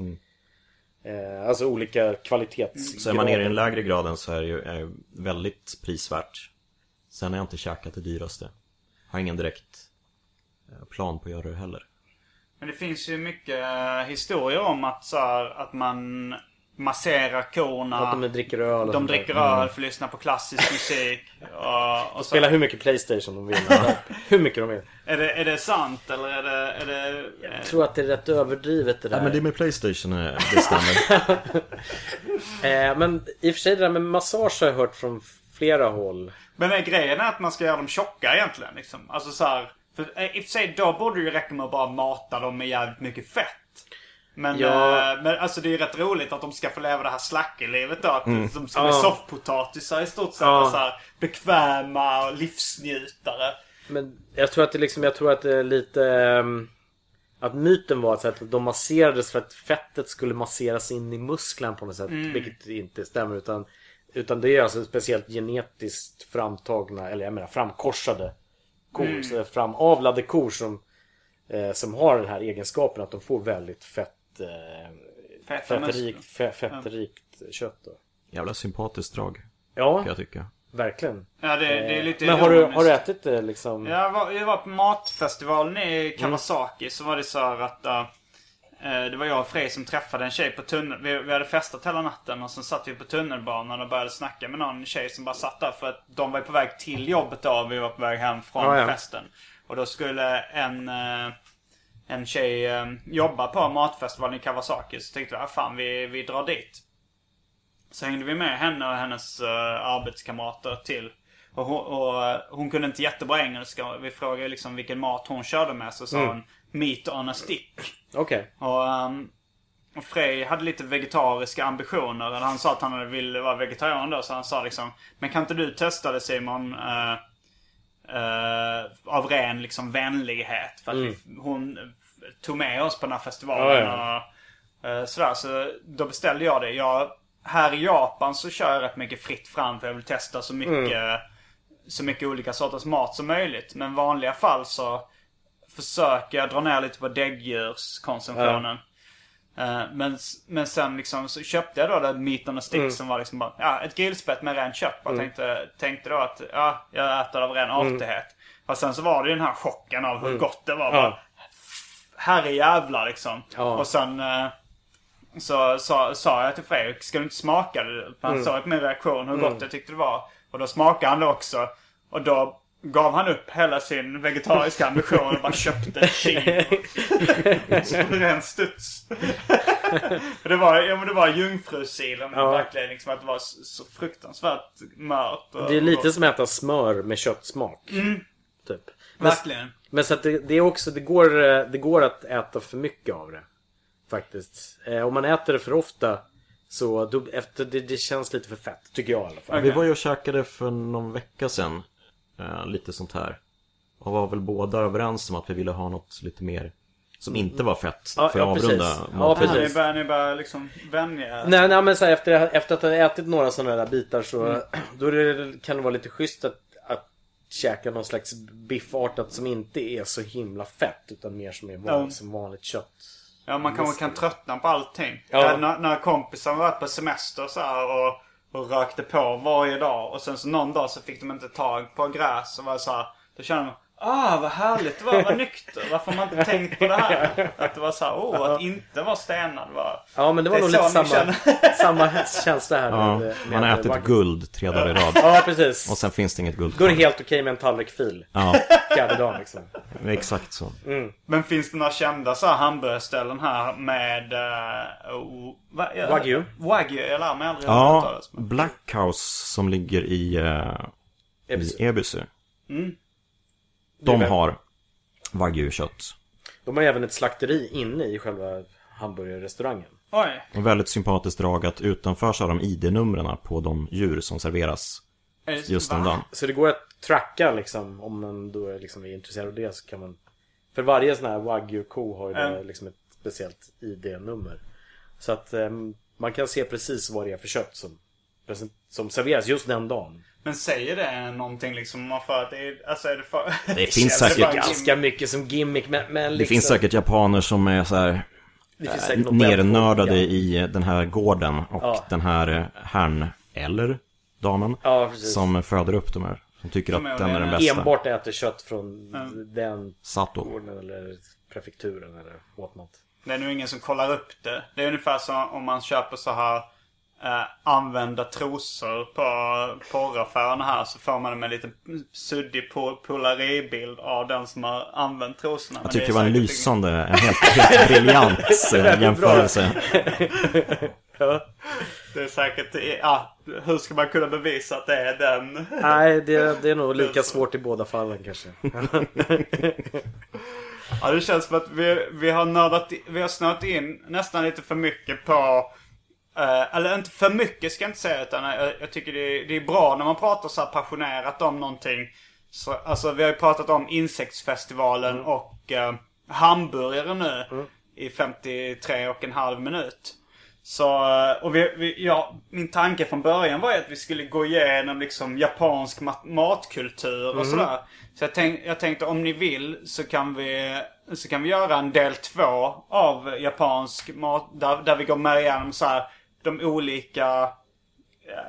Eh, alltså olika kvalitets... Så är man nere i den lägre graden så är det ju är väldigt prisvärt. Sen har jag inte käkat det dyraste. Har ingen direkt eh, plan på att göra det heller. Men det finns ju mycket eh, historier om att, så här, att man masserar korna. Att de dricker öl de dricker öl för att lyssna på klassisk <laughs> musik. Och, och så, Spela hur mycket Playstation de vill. <laughs> hur mycket de vill. är, det, är det sant eller är det... Är det Jag tror att det är rätt överdrivet det där. Ja men det med Playstation, eh, det stämmer. <laughs> eh, men i och för sig det där med massage har jag hört från flera håll. Men eh, grejen är att man ska göra dem tjocka egentligen. Liksom. Alltså så här, för, eh, I och för sig då borde det ju räcka med att bara mata dem med jävligt mycket fett. Men, Ja. eh, men alltså det är ju rätt roligt att de ska få leva det här slackelivet då. Att de ska bli Ja. soffpotatisar i stort sett. Ja. Och så här, bekväma och livsnjutare. Men jag tror att det liksom, jag tror att det är lite... ehm, att myten var att, de masserades för att fettet skulle masseras in i musklerna på något sätt. Vilket inte stämmer utan, utan det är alltså speciellt genetiskt framtagna, eller jag menar framkorsade kor. Så framavlade kor som, eh, som har den här egenskapen att de får väldigt fett, eh, fettrikt, fe, fettrikt kött. Då. Jävla sympatiskt drag, Ja, kan jag tycka. verkgen. Ja, det, det är lite Men har du, har du ätit det liksom? Jag var, jag var på matfestivalen i Kawasaki. Så var det så här att... eh, eh, det var jag och Frej som träffade en tjej på tunnel. Vi, hade festat hela natten och sen satt vi på tunnelbanan och började snacka med någon tjej som bara satt där. För att de var på väg till jobbet då och vi var på väg hem från Ja, ja. festen. Och då skulle en... eh, en tjej eh, jobba på matfestivalen i Kawasaki. Så tänkte vi, ah, fan vi, vi drar dit. Så hängde vi med henne och hennes arbetskamrater till. Och hon, och eh, hon kunde inte jättebra engelska. Vi frågade liksom vilken mat hon körde med. Så sa hon meat on a stick. Okej. Och, um, och Frej hade lite vegetariska ambitioner. Eller han sa att han ville vara vegetarian då. Så han sa liksom Men kan inte du testa det Simon? eh, eh, av ren liksom vänlighet. För att vi, hon tog med oss på den här festivalen. Ja, Och, eh, sådär. Så då beställde jag det. Jag, här i Japan så kör jag rätt mycket fritt fram. För jag vill testa så mycket, så mycket olika sorters mat som möjligt. Men vanliga fall så försöker jag dra ner lite på däggdjurskonsumtionen. Eh, Men, men sen liksom så köpte jag då det meat on a stick som var liksom bara, ja, ett grillspett med rent kött. Bara tänkte, tänkte då att, ja, jag äter av ren artighet. Och sen så var det ju den här chocken av hur gott det var. Bara, herre jävlar liksom. Ja. Och sen eh, så sa, jag till Fredrik, ska du inte smaka det? Han såg på min reaktion hur gott jag tyckte det var. Och då smakade han det också. Och då gav han upp hela sin vegetariska ambition och bara köpte ett kilo. På ren studs. Det var, ja, men det var jungfrusilen. Ja. Verkligen liksom att det var så, så fruktansvärt mört. och- Det är lite som att äta smör med köttsmak. Typ. Men, Verkligen. men så att det, det är också, det går, eh, det går att äta för mycket av det. Faktiskt. Eh, om man äter det för ofta så då, efter, det, det känns lite för fett. Tycker jag i alla fall. Vi var ju och käkade för någon vecka sedan. Eh, lite sånt här. Och var väl båda överens om att vi ville ha något lite mer som inte var fett. Ja, för att ja, avrunda. Ja, precis. ni börjar, ni börjar liksom vänja. Nej, nej men så här, efter, efter att ha ätit några sådana där bitar så <clears throat> då är det, kan det vara lite schysst att, att käka någon slags biffartat som inte är så himla fett utan mer som är vanligt, Ja. som vanligt kött. Ja, man kanske kan tröttna på allting. Ja. Jag När, när kompisar var på semester så här och, och rökte på varje dag. Och sen så någon dag så fick de inte tag på gräs. Och var så här, då kände de Ah, vad härligt det var att vara nykter. Varför har man inte tänkt på det här? <laughs> Att det var så här, oh, att inte vara stenad var... Ja men det var Det nog lite samma, <laughs> samma känsla här. Ja, med- man har ätit guld tre dagar i rad. Ja precis. Och sen finns det inget guld Då är det helt okej med en tallrik fil. Ja, <laughs> Fjärde dagen liksom. exakt så. Men finns det några kända så här hamburgerställen här med... Uh, va, Wagyu. Wagyu, jag lär mig aldrig Ja, Blackhouse som ligger i, eh, Ebbs. i Ebysu. Mm. De har Wagyu-kött. De har även ett slakteri inne i själva hamburgerrestaurangen. Oj. Och väldigt sympatiskt drag att utanför så har de ID-numren på de djur som serveras just den dagen. Så det går att tracka liksom om man då är, liksom, är intresserad av det så kan man För varje sån här wagyu-ko har ju Mm. liksom ett speciellt ID-nummer. Så att ehm, man kan se precis vad det är för kött som, som serveras just den dagen. Men säger det någonting liksom om man för att det är... Alltså är det för... Det finns känns säkert- Ganska mycket som gimmick men, men liksom, Det finns säkert japaner som är så här det finns eh, något nernördade där- i den här gården och Ja. den här eh, herrn, eller damen, Ja, som föder upp de här. Som tycker att den är den bästa. Enbart äter kött från Mm. den Sato. gården eller prefekturen eller whatnot. Det är nog ingen som kollar upp det. Det är ungefär som om man köper så här eh, använda trosor på porraffären här så får man en liten suddig po- polaribild av den som har använt trosorna. Jag tyckte det var en lysande, en helt, helt briljant <laughs> jämförelse. <laughs> Det är säkert, ja, hur ska man kunna bevisa att det är den? Nej, det, det är nog lika svårt i båda fallen kanske. <laughs> Ja, det känns som att vi, vi har nördat, vi har snöat in nästan lite för mycket på eh, eller inte för mycket ska jag inte säga utan jag, jag tycker det är, det är bra när man pratar så passionerat om någonting. Så, alltså vi har ju pratat om insektsfestivalen och uh, hamburgare nu i 53 och en halv minut. Så, eh, och vi, vi, ja, min tanke från början var ju att vi skulle gå igenom liksom japansk mat, matkultur och sådär. Så jag, tänk, jag tänkte om ni vill så kan vi, så kan vi göra en del två av japansk mat. Där, där vi går med igenom så här, de olika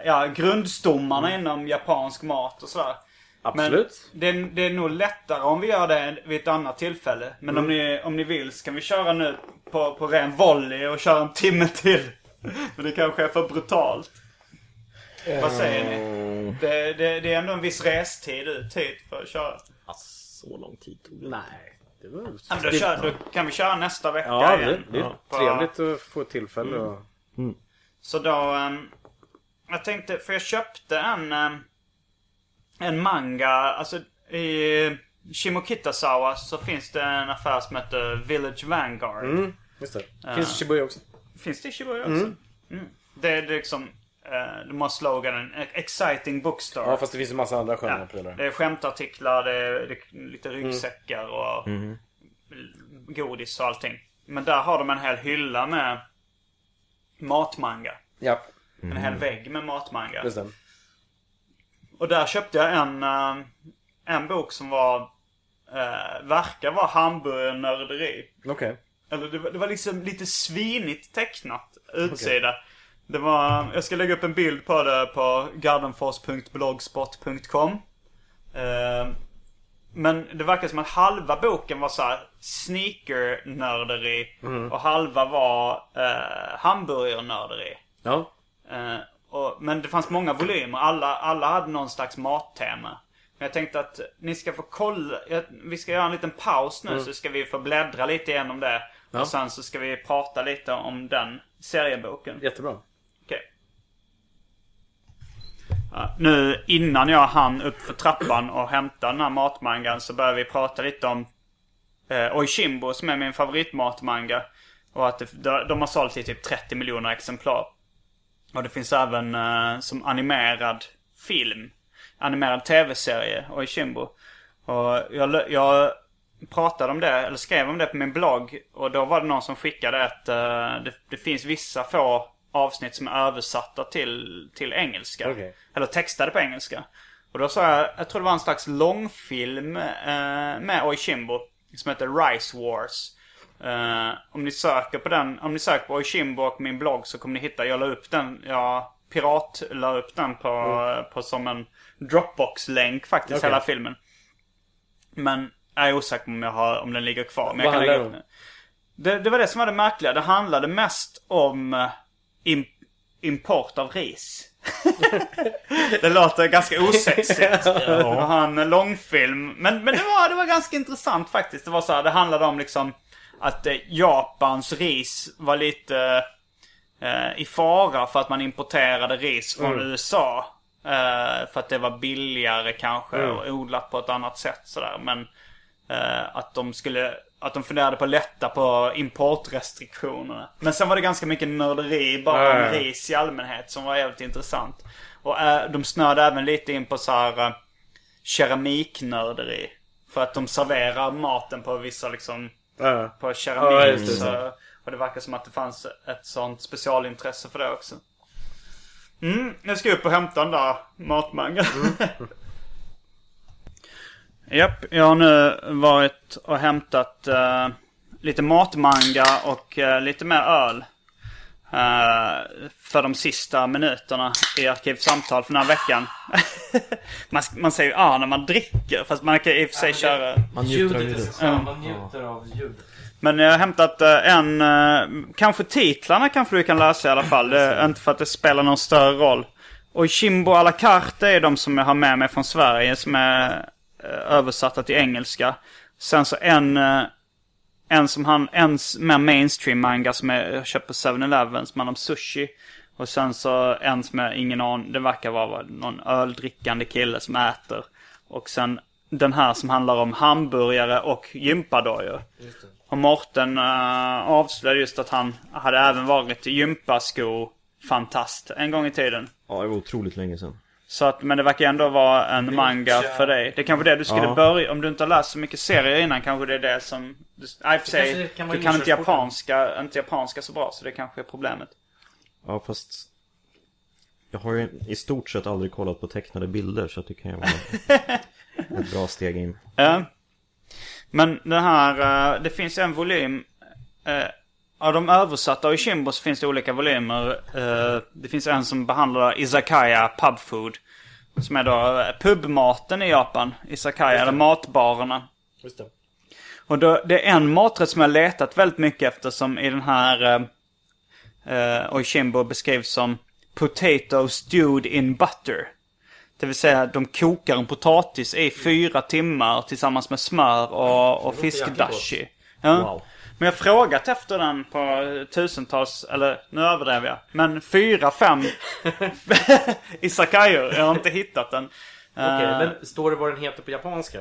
ja, grundstommarna inom japansk mat och sådär. Absolut. Men det är, det är nog lättare om vi gör det vid ett annat tillfälle. Men om, ni, om ni vill så kan vi köra nu på, på ren volley och köra en timme till. <laughs> Men det kanske är för brutalt. Vad säger ni? Det, det, det är ändå en viss restid ut hit för att köra. Så lång tid tog det. Nej, det var Ja, men då, kör, då kan vi köra nästa vecka Ja, det, igen. det är Ja. trevligt att få tillfälle och... Så då... ehm, jag tänkte, för jag köpte en... ehm, en manga, alltså i Shimokitazawa så finns det en affär som heter Village Vanguard. Mm, just det. Finns i Shibuya också. Finns det i Shibuya också? Mm. Det är liksom... Uh, de har sloganen Exciting Bookstore. Ja, fast det finns en massa andra sköna Ja, prylar. det är skämtartiklar, det är, det är lite ryggsäckar och godis och allting. Men där har de en hel hylla med matmanga. Ja, En hel vägg med matmanga. just det. Och där köpte jag en, eh, en bok som var, uh, verkar vara hamburgernörderi. Okej. Eller det var, det var liksom lite svinigt tecknat utsida. Det var, jag ska lägga upp en bild på det på gardenfors.blogspot.com. Eh, men det verkar som att halva boken var så här sneakernörderi och halva var uh, hamburgernörderi. Ja. Eh, och, men det fanns många volymer. Alla, alla hade någon slags mattema. Men jag tänkte att ni ska få kolla. jag- Vi ska göra en liten paus nu så ska vi få bläddra lite igenom det. Ja. Och sen så ska vi prata lite om den serieboken. Jättebra. Okej. Ja, nu innan jag hann upp för trappan och hämta den här matmangan så började vi prata lite om eh, Oishimbo som är min favoritmatmanga. Och att det, de, har sålt i typ 30 miljoner exemplar. Och det finns även eh, som animerad film. Animerad tv-serie, Oishimbo. Och jag, jag pratade om det, eller skrev om det på min blogg. Och då var det någon som skickade att eh, det, det finns vissa få avsnitt som är översatta till, till engelska. Okej. Eller textade på engelska. Och då sa jag, jag tror det var en slags långfilm eh, med Oishimbo. Som heter Rice Wars. Eh, om ni söker på den, om ni söker på Oishimbo och min blogg så kommer ni hitta, jag la upp den, jag pirat la upp den på, på som en Dropbox-länk faktiskt, Okej. hela filmen. Men jag är osäker om, jag har, om den ligger kvar. Men Vad jag kan lägga upp den. Det, det var det som var det märkliga. Det handlade mest om eh, im, import av ris. <laughs> det låter ganska osexigt att ha en långfilm. Men, men det, var, det var ganska intressant faktiskt. Det var så här, det handlade om liksom att eh, Japans ris var lite eh, i fara för att man importerade ris från Mm. USA. Eh, för att det var billigare kanske Mm. och odlat på ett annat sätt sådär. Men eh, att de skulle att de funderade på att lätta på importrestriktionerna. Men sen var det ganska mycket nörderi bara om ja. ris i allmänhet som var jävligt intressant. Och eh, de snöade även lite in på så här eh, keramiknörderi. För att de serverar maten på vissa liksom Ja. på keramik. det. så, och det verkar som att det fanns ett sånt specialintresse för det också. Mm, nu ska jag upp och hämta den där matmangeln. <laughs> Japp, jag har nu varit och hämtat eh, lite matmanga och eh, lite mer öl. eh, för de sista minuterna i Arkivsamtal för den här veckan. <laughs> man, man säger ju ah när man dricker, fast man kan i och för sig köra... Man njuter av ljudet. Ja, man njuter av ljudet. Men jag har hämtat en, kanske titlarna kanske du kan läsa i alla fall. Det är inte för att det spelar någon större roll. Och Chimbo à la carte är de som jag har med mig från Sverige som är översatta till engelska. Sen så en, eh, en som han, en mer mainstream manga som jag jag köpt på 7-Eleven som handlar om sushi. Och sen så en som jag ingen aning, det verkar vara någon öldrickande kille som äter. Och sen den här som handlar om hamburgare och gympadojor. Och Morten uh, avslöjade just att han hade även varit gympasko-fantast en gång i tiden. Ja, det var otroligt länge sedan. Så att, men det verkar ändå vara en manga för dig. Det är kanske det du skulle Ja. börja, om du inte har läst så mycket serier innan kanske det är det som... Du, i för sig, kan du kan inte japanska, inte japanska så bra så det kanske är problemet. Ja, fast... Jag har ju i stort sett aldrig kollat på tecknade bilder så att det kan ju vara ett bra steg in. Ja. Men den här, eh, det finns en volym. Av de översatta och i Shimbo så finns det olika volymer. Eh, Det finns en som behandlar izakaya pub food. Som är då eh, pubmaten i Japan. Izakaya, eller matbarerna. Just det. Och då, det är en maträtt som jag letat väldigt mycket efter som i den här eh, eh, Oishimbo beskrivs som Potato stewed in butter. Det vill säga de kokar en potatis i fyra timmar tillsammans med smör och, och fiskdashi. Ja. Wow. Men jag har frågat efter den på tusentals, eller nu överdrev jag. Men fyra, fem <laughs> Isakayor. Jag har inte hittat den. Okej, Eh, men står det vad den heter på japanska?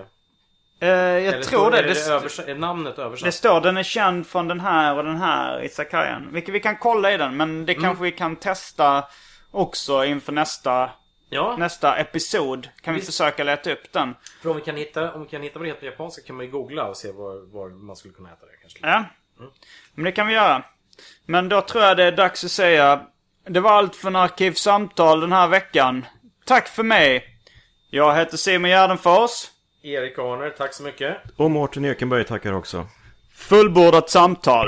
eh, jag Eller tror det. Är, det, översatt, är namnet översatt? Det står den är känd från den här och den här Isakayan. Vilket vi kan kolla i den. Men det kanske vi kan testa också inför nästa, Ja, nästa episod. Kan vi Visst. försöka leta upp den. för om vi kan hitta, om vi kan hitta vad det heter på japanska kan man ju googla och se var, var man skulle kunna äta det kanske. Ja. Men det kan vi göra. Men då tror jag det är dags att säga. Det var allt för en Arkivsamtal den här veckan. Tack för mig. Jag heter Simon Gärdenfors. Erik Arner, tack så mycket. Och Mårten Ekenberg tackar också. Fullbordat samtal.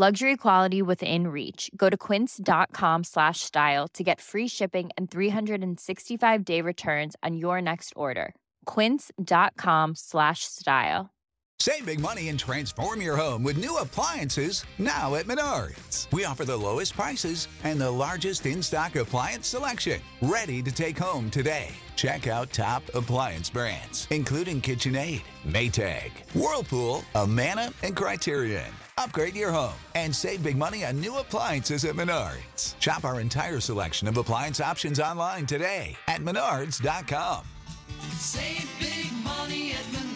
Luxury quality within reach. Go to quince.com slash style to get free shipping and 365 day returns on your next order. Quince.com slash style. Save big money and transform your home with new appliances now at Menards. We offer the lowest prices and the largest in stock appliance selection. Ready to take home today. Check out top appliance brands, including KitchenAid, Maytag, Whirlpool, Amana, and Criterion. Upgrade your home and save big money on new appliances at Menards. Shop our entire selection of appliance options online today at menards.com. Save big money at Menards.